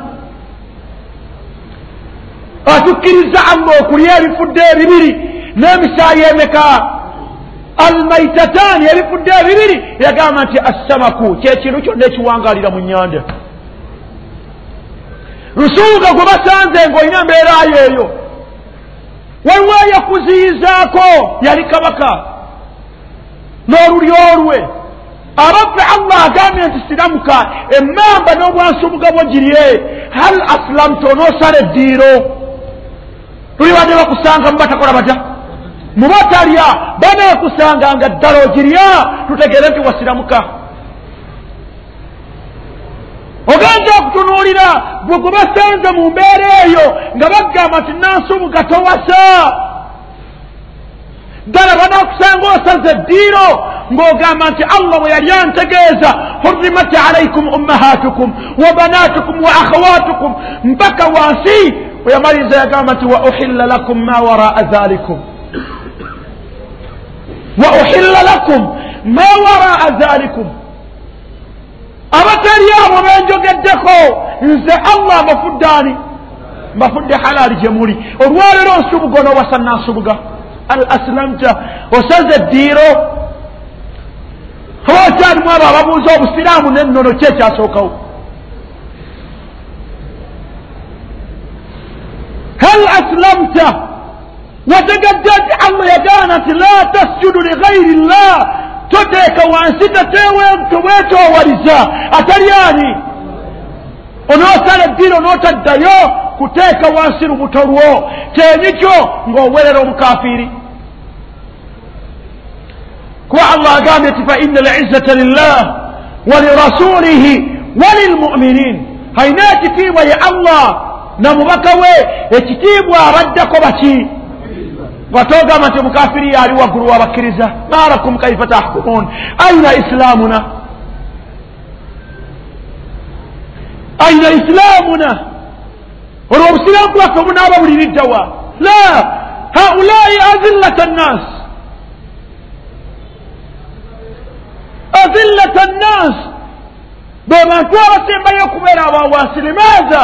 atukkiriza allah okulya ebifudde ebibiri n'emisaayi emeka almaitataani ebifudde ebibiri yagamba nti assamaku kyekintu kyonna ekiwangalira mu nyanja lusuuga gwe basanze ngaolina embeerayo eyo waliwo yakuziyizaako yali kabaka n'olulyo lwe abaffe allah agambye nti siramuka emmamba n'obwansubuga bwo girye. Hal aslamtu onoosala eddiiro? Luli badde bakusanga mu batakola batya? Mubatalya baneekusanga nga ddala ogirya tutegeere nti wasiramuka ogenda okutunuulira bwe gwe basanze mu mbeera eyo nga bagamba nti nansubuga towasa ddala banaakusanga osaze eddiiro ng'ogamba nti allah bwe yali antegeeza hurimat alaikum ummahatukum wa banatukum wa akhawatukum. Mpaka wansi bwe yamaliriza yagamba nti wa uhilla lakum ma waraa dhalikum wa uhilla lakum ma waraa dhalikum abatali abo benjogeddeko nze allah mbafudde ani mbafudde halaali gye muli. Olwaleero nsubuga onoobasa nansubuga al aslamta osaze eddiiro oba okyalimu abo ababuuza obusiraamu nennono ki ekyasookawo hal aslamta? Wategadde nti allah yagaana nti la tasjudu lighairi llah toteeka wansi tobwetowaliza atali ani? Onoosala eddiiro n'otaddayo kuteeka wansi lubuto lwo. Kyenyikyo ng'owerera omukafiiri kuba allah agambye nti fa ina alizzata lillah walirasulihi walilmuminin alina ekitiibwa ye allah namubaka we ekitiibwa abaddeko baki? Watogamba nti omukafiri yaali waggulu wabakkiriza malakum kaifa tahkumun? Aina islamuna? Aina islamuna? Olwo obusiraamu bwaffe obunaaba buliriddawa la haula azillata nnas azillata nnas be bantu abasembayo okubeera abawansi limaza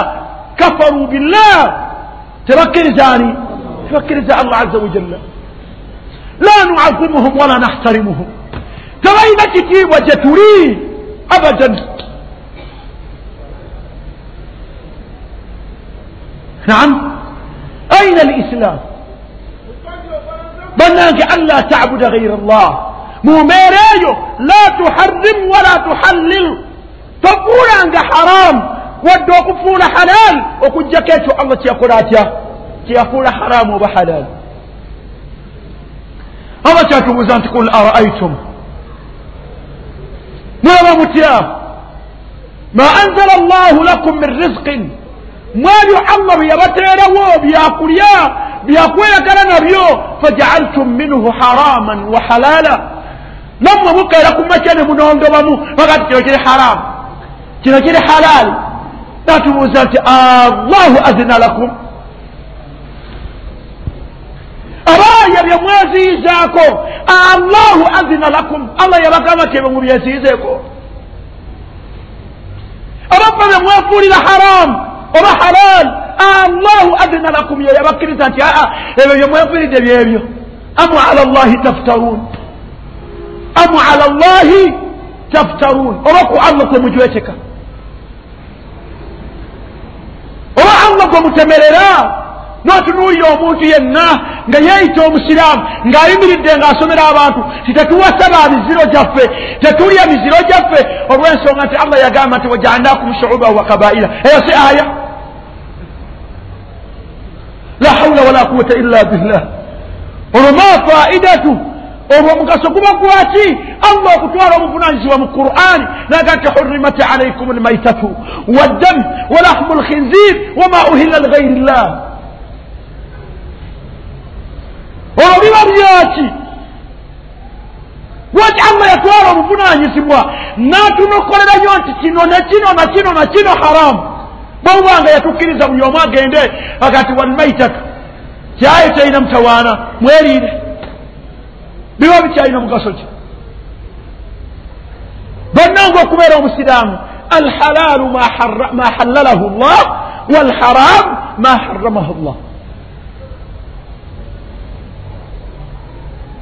kafaru billah tebakkiriza ani tebakkiriza allah aza wajalla la nuazimuhum wala nahtarimuhum tebalina kitiibwa gye tuli abadan نعم أين الإسلام بنانك ألا تعبد غير الله مumbeereeyo la tuharrim wala tuhallil tofuulanga haram wadde okufuula halal okugjako ekyo allah kyeyakola atya kyeyafuula haramu oba halal allah kyatubuuza nti kul araaitum mwaba mutya ma anzala allahu lakum min rizqin mwabyo allah bye yabateerawo byakulya byakweyagala nabyo fajaaltum minhu haraman wa halala nammwe mukeera ku makya ne munondobamu bagati kino kiri haramu kino kiri halaali natubuuza nti allahu azina lakum. Abaaya bye mweziyizaako allahu azina lakum. Allah yabagamba nti ebyo mubyeziyizeeko. Ababba bye mwefuulira haramu oba halaali allahu azina lakum. Ye yabakkiriza nti aa ebyo bye mwefuulidde byebyo. Amu ala llahi taftaruun amu ala llahi taftaruun oba ku allah kwe mujweteka oba allah gwe mutemerera notunuulira omuntu yenna nga yeeyita omusiraamu ng'ayimiridde ng'asomera abantu ti tetuwasaba miziro gyaffe tetulya miziro gyaffe olw'ensonga nti allah yagamba nti wajaalnakum shuuban wa kabaira eyo si aya la haula wala quwata illa billah olwo ma faidatu olwo omugaso guba gwaki allah okutwala obuvunanyizibwa mu qur'ani naga nti hurimat alaikum almaitatu waddam walahmu lkhinzir wama uhilla lighairi llah olwo biba byaki lwaki allah yatwala obuvunanyizibwa natunokolerayo nti kino nekino nakino nakino haramu bwobanga yatukkiriza buli omu agende agati walmaitatu kyayo kyalina mutawaana mweriire biba bikyalina mugaso ki? Bannanga okubeera omusiraamu alhalaalu ma halalahu llah walharamu ma haramahu llah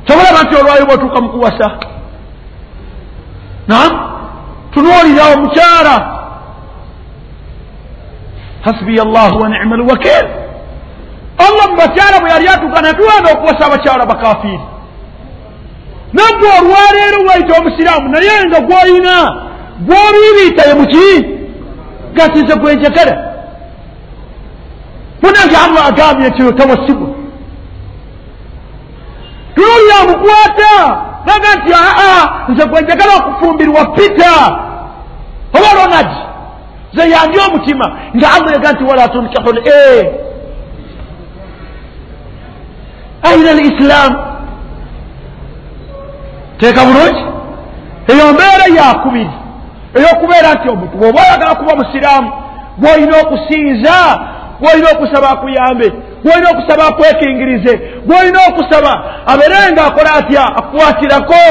tobulaba nti olwayo bwotuuka mu kuwasa. Nam tunuulira omukyala. Hasbiya llahu wa nicma lwakil allah mu bakyala bwe yali atuuka natuwanda okuwasa abakyala bakafiiri nagwe olwaleero waita omusiraamu naye nga gwoyina gwobiibiita ye muki gatize gwenjagala munange allah agambye nti tawasibwa tululya mukwata naga nti aa nze gwenjagala okufumbirwa pita oba ronald ze yandi omutima nga allah yaga nti wala tunkihu l aina l islaamu teeka bulungi. Eyo mbeera yakubiri. Ey'okubeera nti omuntu bw'oba oyagala kuba musiraamu bw'olina okusinza bw'olina okusaba akuyambe bw'olina okusaba akwekingirize bw'olina okusaba abeere nga akola atya akukwatirako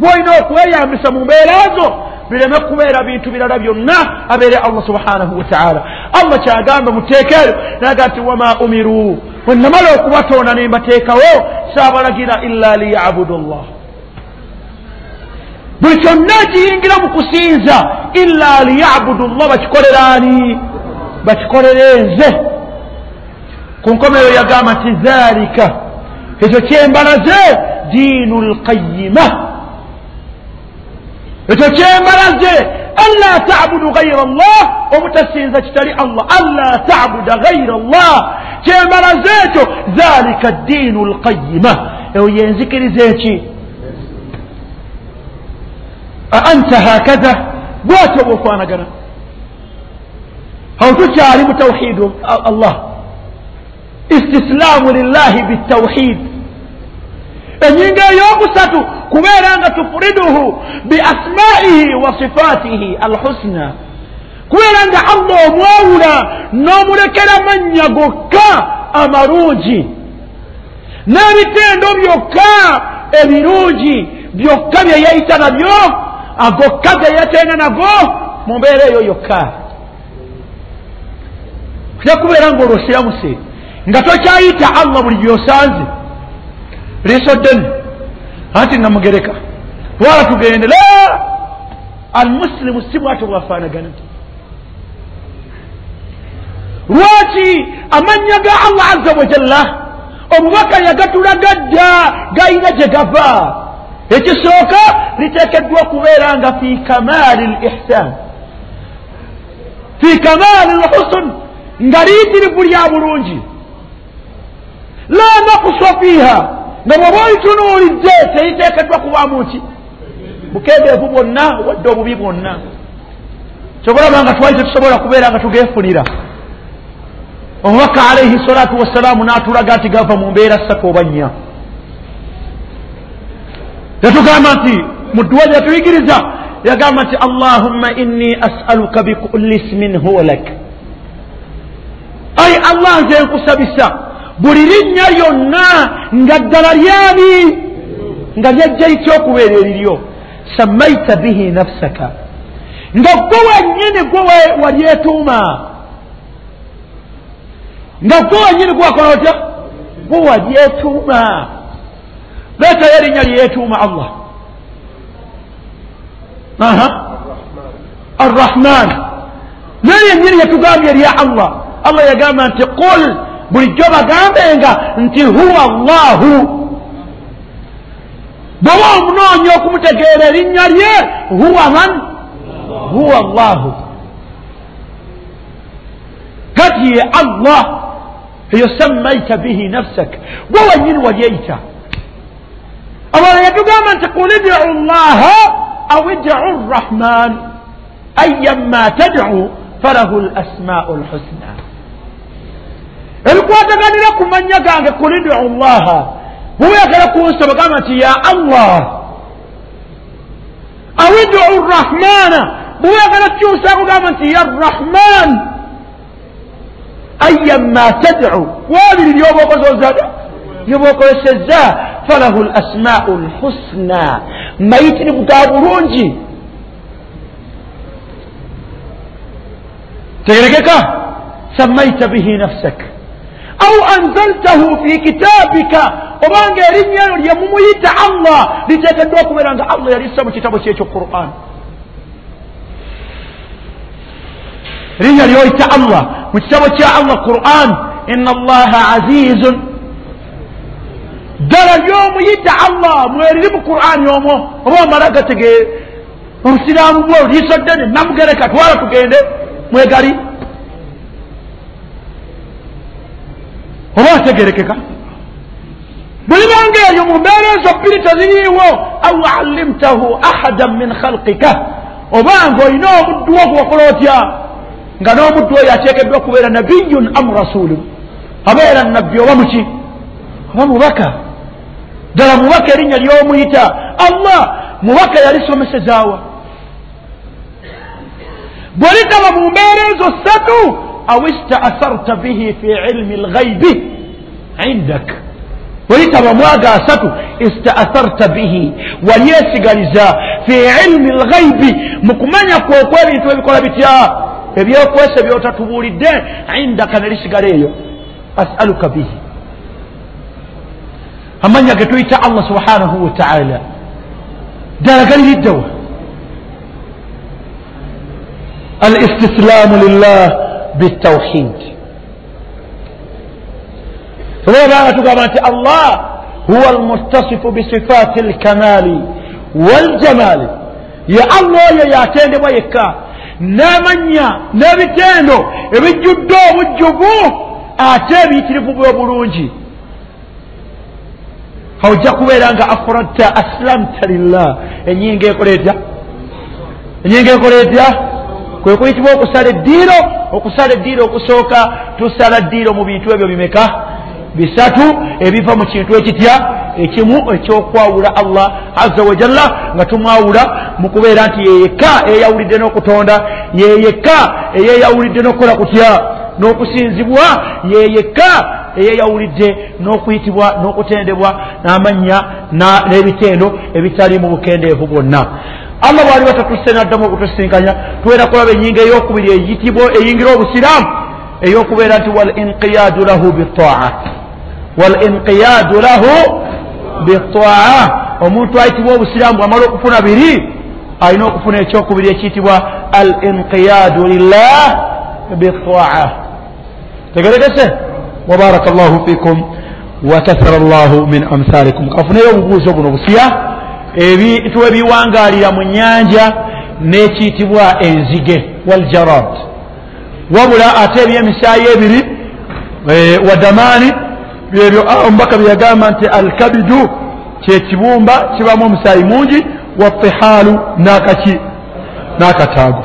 bw'olina okweyambisa mu mbeera zo bireme kubeera bintu birala byonna abeere allah subhanahu wataala allah kyagamba muteeka eyo naga nti wama umiru. Bwenamala okubatonda ne mbateekawo saabalagira illa liyabudu llah buli kyonna kiyingira mu kusinza illa liyabudu llah bakikolera ani bakikolere nze. Ku nkomero yagamba nti dhalika ekyo kyembalaze diinu lqayima ekyo kyembalaze anla tabudu gaira llah obutasinza kitali allah. Anla tabuda gaira llah kyembalaze ekyo dhalika diinu lqayima eyo yenzikiriza eki aanta hakaza bwatyo bwofanagana awo tukyali mu tawhidu allah istislaamu lillahi bitawhid enyinga eyokusatu kubeera nga tufuriduhu biasmaihi wa sifatihi alhusna kubeera nga allah omwawula n'omulekera mannya gokka amarungi n'ebitendo byokka ebirungi byokka bye yayita nabyo agokka ge yatenda nago mu mbeera eyo yokka ojja kubeera ngaolwosiramuse nga tokyayita allah buli byosanze liisoddeni anti namugereka. Twala tugende la almusilimu si bwatyo bwafaanagana lwaki amanya ga allah aza wajalla omubaka yagatulaga dda gayina gye gava ekisooka liteekeddwa okubeera nga fi kamaali l ihsan fi kamaali lhusun nga liyitirivu lya bulungi. La nakusa fiiha nga bw'oba olitunuulidde teriteekeddwa kubaamu ki? Bukendeevu bwonna wadde obubi bwonna. Kyobalaba nga twali tetusobola kubeera nga tugefunira omubaka alaihi salatu wassalaamu n'atulaga nti gava mu mbeera ssatu oba nnya yatugamba nti mu dduwa lye yatuyigiriza yagamba nti allahumma inni asaluka bikulli ismin huwa lak. Ai allah nze nkusabisa buli linnya lyonna nga ddala lyani nga lyajja litya okubeera eriryo. Samaita bihi nafsaka. Nga gwe wennyini gwe walyetuuma. Nga gwe wennyini gwe wakola otya? Gwe walyetuuma leetayo erinnya lyeyetuuma allah. Arrahman. Naye yennyini yetugambye erya allah. Allah yagamba nti qul bulijjo bagambenga nti huwa allahu. Bw'oba omunoonya okumutegeera erinnya lye huwa man huwa allahu. Kati ye allah eyo sammaita bihi nafsak gwe wennyini walyeyita abala yatugamba nti qul idiu llaha aw idiu rrahman ayama tadcu falahu lasmau lhusna ebikwataganira ku mannya gange qul idiu llaha bwebayagala kunsaba gamba nti ya allah aw idiu rrahmana bwebayagala kukyusa kugamba nti ya rrahman ayama tadcu wabiri lyoba okozozada lyoba okozesezza falahu lasmau lhusna mayitirivu ga bulungi. Tegerekeka. Samaita bihi nafsak. Au anzaltahu fi kitabika. Obanga erinnya eryo lyemumuyita allah. Liteekeddwa okubeera nga allah yalissa mu kitabo kyekyo quran. Erinnya lyoyita allah. Mu kitabo kya allah quran ina allaha azizun ddala lyomuyita allah mweriri mu qurani omwo oba omala gategeere obusiraamu bwe liiso ddene namugereka twala tugende mwegali oba ategerekeka bulibanga eryo mu mbeera ezo bbiri teziriiwo au allimtahu ahadan min khalqika. Obanga olina omuddu wo gwokola otya? Nga n'omuddu oyo ateekeddwa okubeera nabiyun am rasulun. Abeera nabbi oba muki? Oba mubaka ddala mubaka erinnya ly'omuyita allah mubaka yalisomesezaawa bwe litaba mu mbeera ezo ssatu aw istaasarta bihi fi ilmi lghaibi indak. Welitaba mwaga asatu istaasarta bihi walyesigaliza fi ilmi lghaibi mu kumanya kwe okwebintu ebikola bitya ebyokwesa byotatubuulidde indaka ne lisigala eyo asaluka bihi amanya ge tuyita allah subhanahu wataala ddala galiriddewa al istislaamu lillah bitawhid olwobanga tugamba nti allah huwa almustasifu bisifaati alkamaali waljamaali ye allah oyo yatendebwa yekka n'amanya n'ebitendo ebijjudde obujjuvu ate ebiyitirivu bwobulungi ojja kubeera nga afradta aslamta lillah enyinga ekola etya enyinga ekola etya kwe kuyitibwa okusala eddiiro. Okusala eddiiro okusooka tusala eddiiro mu bintu ebyo bimeka? Bisatu ebiva mu kintu ekitya? Ekimu ekyokwawula allah aza wajalla nga tumwawula mu kubeera nti yeyekka eyeyawulidde n'okutonda yeyekka eyeyawulidde n'okukola kutya? N'okusinzibwa yeyekka eyeyawulidde n'okuyitibwa n'okutendebwa n'amannya n'ebitendo ebitali mu bukendeevu bwonna. Allah bwali batatusse naddamu okutusinkanya tubeera kulaba enyinga eyokubiri eyitibwa eyingira obusiraamu eyokubeera nti wal inqiyadu lahu bitaa wal inqiyadu lahu bitaa omuntu ayitibwa obusiraamu bwamala okufuna biri alina okufuna ekyokubiri ekiyitibwa al inqiyadu lillah bitaa tegeregese wabaraka llahu fikum wakathara llahu min amthalikum kafuneyo obubuuzo buno busiya ebintu ebiwangalira mu nyanja nekiyitibwa enzige waljarad wabula ate ebyemisaayi ebiri e, wadamaani byebyo omubaka byeyagamba nti alkabidu kyekibumba kibamu omusaayi mungi watihaalu nakaki nakataago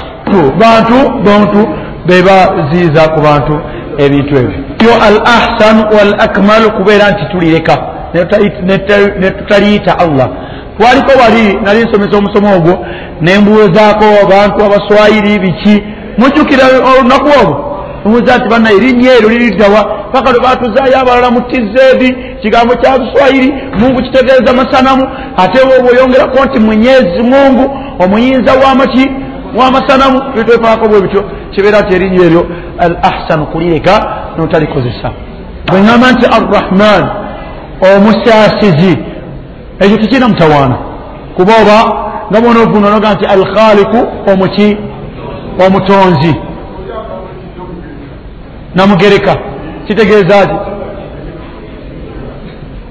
bantu bantu bebaziiza ku bantu ebintu ebyo. Al ahsan wal akmalu kubeera nti tulireka netutaliyita allah. Twaliko wali nali nsomesa omusomo ogwo nembuuzaako abantu abaswayiri biki. Mujjukira olunaku olwo omuza nti banna erinnya eryo liriddawa paka lwe batuzaayo abalala mu tizeedi kigambo kya buswayiri mungu kitegeeza masanamu. Ate woba oyongerako nti mwenyezi mungu omuyinza wamaki wamasanamu bitwefaako bwe bityo. Kibeera nti erinnya eryo al ahsanu kulireka notalikozesa bweŋamba nti arrahman omusaasizi ekyo tekirina mutawaana. Kuba oba nga bona ovuna noga nti alkhaliku omuki omutonzi namugereka. Kitegeeza ti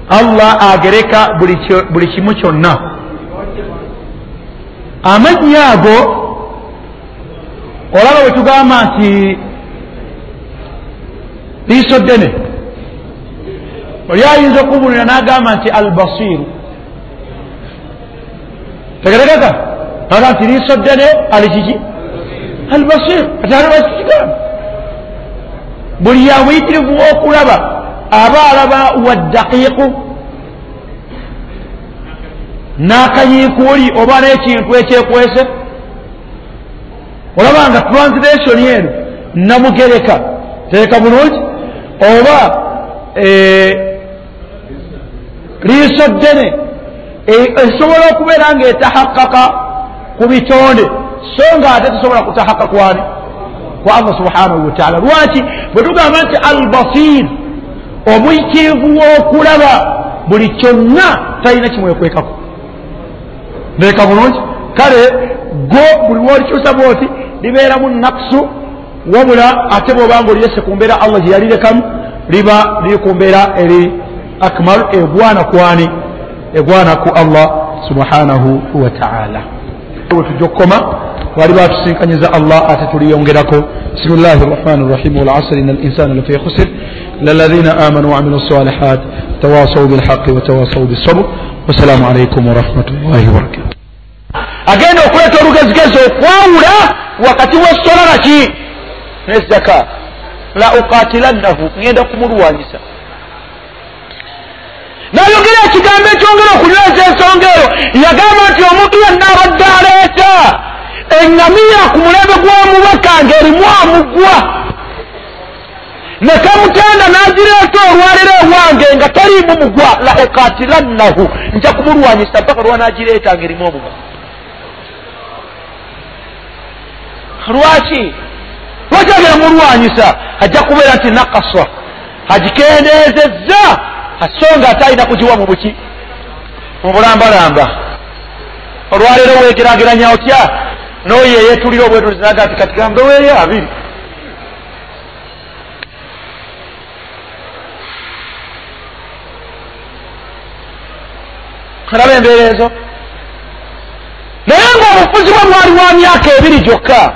allah agereka buli kimu kyonna. Amannya ago olaba bwe tugamba nti liiso ddene. Oli ayinza okubulira n'agamba nti albasiru tegeregeka? Aga nti liiso ddene ali kiki? Albasiru ati alibakikigamba buli yamuyitirivu w'okulaba aba alaba waddaqiiqu n'akanyiikuuli oba n'ekintu ekyekwese olaba nga translation eno namugereka teeka bulungi oba liiso ddene esobola okubeera ngaetahakaka ku bitonde. So nga ate tusobola kutahakakwani ku allah subhanahu wataala lwaki? Bwe tugamba nti albasir omuyitirivu w'okulaba buli kyonna talina kimwekwekako. Ndeeka bulungi kale go buli wolikyusa bwoti libeeramu nakusu wabula ate bwobanga oliyese ku mbeera allah gye yalirekamu liba liri ku mbeera eri akmal egwana kwani egwana ku allah subhanahu wataala wetujja okukoma wali batusinkanyiza allah ate tuliyongerako. Bismillahi rrahmani rrahim walasr ina linsana lafi khusir lalazina amanu waamilu salihat tawasau bilhaqi watawasau bisabr wassalamu alaikum warahmatullahi wabarakatu agenda okuleeta olugezigezi okwawula wakati wesola naki nezaka la ukatilannahu ngenda kumulwanyisa. Nayogera ekigambo ekyongera okunyweza ensonga eyo yagamba nti omuntu yenna abadde aleeta. Eŋŋamiya ku mulembe gw'omubaka ng'erimu amugwa. Nekamutenda n'agireeta olwaliro ewange nga taliimu mugwa. La ukatilannahu nja kumulwanyisa mpaka lwanaagireeta ng'erimu omugwa lwaki lwaki agenda mulwanyisa ajja kubeera nti nakaswa agikendeezezza. So nga ate alina kugiwa mu buki. Mu bulambalamba olwaleero wegeraageranya otya? N'oyo eyeetulira obwetulizinaga nti kati gambe weeyo abiri. Olaba embeera ezo. Naye ng'obufuzi bwe bwali wa myaka ebiri gyokka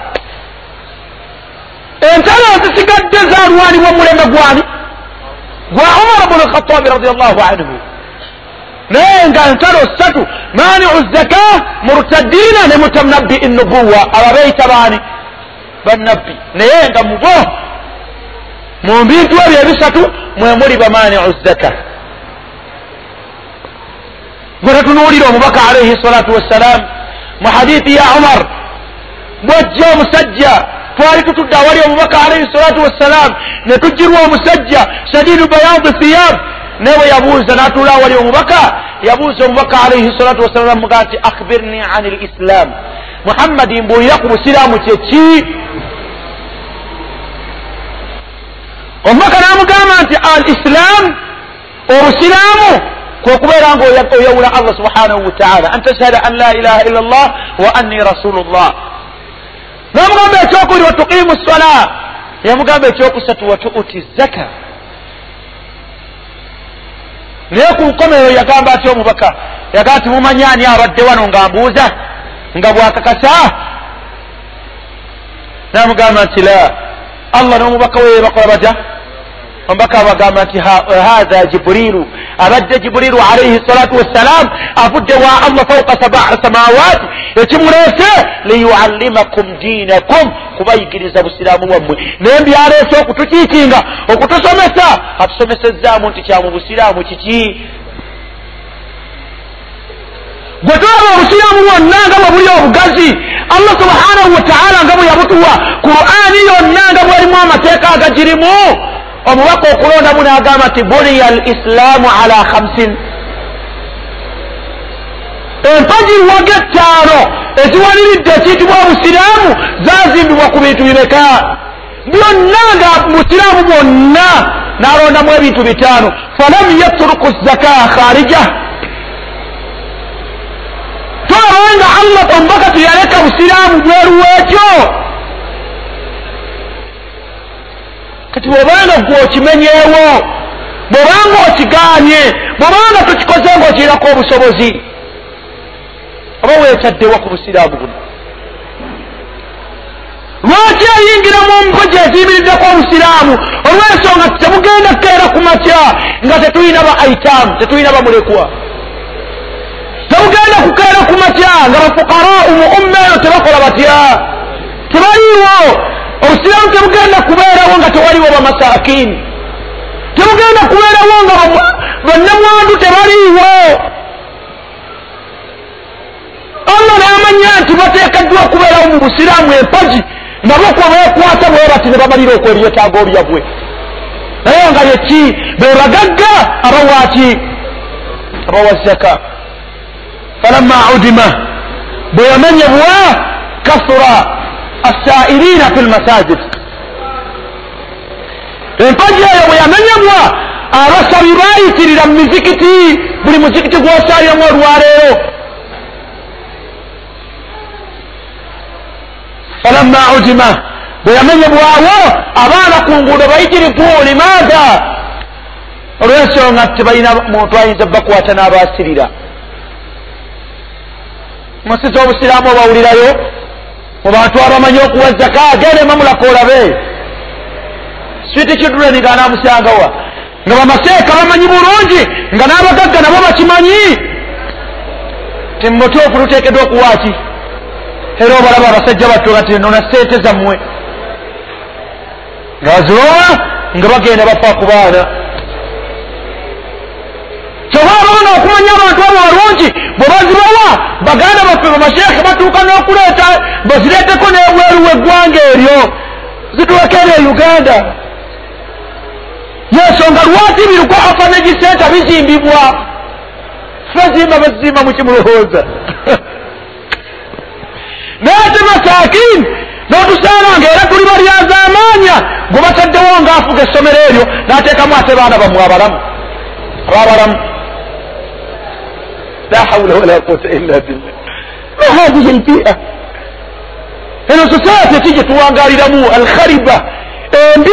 entalo zisigadde zalwanibwa mulembe gwani gwa umar bnu lkhatabi radiallahu anhu. Naye nga ntalo ssatu maniu zaka murtaddiina ne mutanabbi nubuwa ababeeyita baani? Bannabbi. Naye nga mubo mu bintu ebyo ebisatu mwe muli bamaniu zaka gwe tetunuulira omubaka alaihi salatu wassalam mu hadithi ya umar bwajja omusajja twali tutudde awali omubaka alaihi salatu wassalam ne tujjirwa omusajja shadidu bayadi thiyab naye bwe yabuuza n'atuula awali omubaka yabuuza omubaka alaihi salatu wassalam mugaa nti akhbirni ani lislam muhammadi mbuulira ku busiraamu kyeki omubaka n'amugamba nti al islam obusiraamu kwekubeera nga oyawula allah subhanahu wataala an tashhada an la ilaha illa llah wa anni rasulu llah n'amugamba ekyokubiri watuqimu sola yamugamba ekyokusatu watuuti zaka. Naye ku nkomerero yagamba ati omubaka? Yagamba nti mumanyi ani abadde wano nga mbuuza? Nga bwakakasa? Namugamba nti la. Allah n'omubaka we bakola batya omubaka abagamba nti hatha jibrilu. Abadde jibrilu alaihi salatu wassalam avudde wa allah fauka sabaa samawati ekimuleese liyuallimakum dinakum kubayigiriza busiraamu bwammwe. Naye mbyaleese okutukiikinga okutusomesa. Atusomesezaamu nti kyamu busiraamu kiki? Gwe tulaba obusiraamu bwonna nga bwe buli obugazi allah subhanahu wataala nga bwe yabutuwa qur'ani yonna nga bwerimu amateeka agagirimu omubaka okulondamu n'agamba nti buniya al islaamu ala khamsin. Empagi lwaga ettaano eziwaniridde ekiyitibwa obusiraamu zazimbibwa ku bintu bimeka byonna nga busiraamu bwonna n'alondamu ebintu bitaano. Falam yatruku zaka kharija tolabanga allah omubaka teyaleka busiraamu bweruweekyo kati bwobanga gwe okimenyeewo bwobanga okigaanye bwobanga tokikoze ngaokirirako obusobozi. Oba weetaddewa ku busiraamu buno? Lwaki eyingira mu mpogi eziyimiriddeko obusiraamu? Olw'ensonga temugenda kukeera ku makya nga tetulina ba aitamu tetulina bamulekwa temugenda kukeera ku makya nga bafukarau mu umma eno tebakola batya? Tebaliiwo obusiraamu tebugenda kubeerawo nga tewaliwo bamasakini tebugenda kubeerawo nga bannamwandu tebaliiwo. Allah n'amanya nti bateekeddwa okubeerawo mu busiraamu empagi nabo kwa beekwata bwe bati ne bamalira okwebyetaago byabwe. Naye nga yeki be bagagga abawaaki abawa zaka. Falamma udima bwe yamenyebwa kasura assairina fi lmasajid empagi eyo bwe yamenyebwa abasabi bayitirira mu mizikiti buli muzikiti gwosaaliramu olwaleero. Falamma udima bwe yamenyebwawo abaana ku nguudo bayitirivu limaada olw'ensonga tebalina muntu ayinza bakwata n'abasirira. Munsi z'obusiraamu obawulirayo mu bantu abamanyi okuwa zaka agende mamulaka olabe switi kidureni nga anamusangawa nga bamaseeka bamanyi bulungi nga n'abagagga nabo bakimanyi timutuufu luteekeddwa okuwaaki era obalaba abasajja batyo nga tinona sente zammwe nga bazibawa nga bagenda bafa ku baana kyova abaana okumanya abantu abo balungi bwe bazibawa baganda baffe bamasheekhe batuuka n'okuleeta bazireeteko n'ebweru weggwanga eryo zituwekere e uganda. Yensonga lwaki biruko afanagi senta bizimbibwa bazimba bazimba mukimulowooza *laughs* naye ate masakini n'otusaanga era tuli balyaza amaanya gwe bataddewo ng'afuga essomero eryo n'ateekamu ate baana bamwe abalamu ababalamu la hawla wala quwata illa billah ma hadhihi lbia eno society eki gye tuwangaliramu alkhariba embi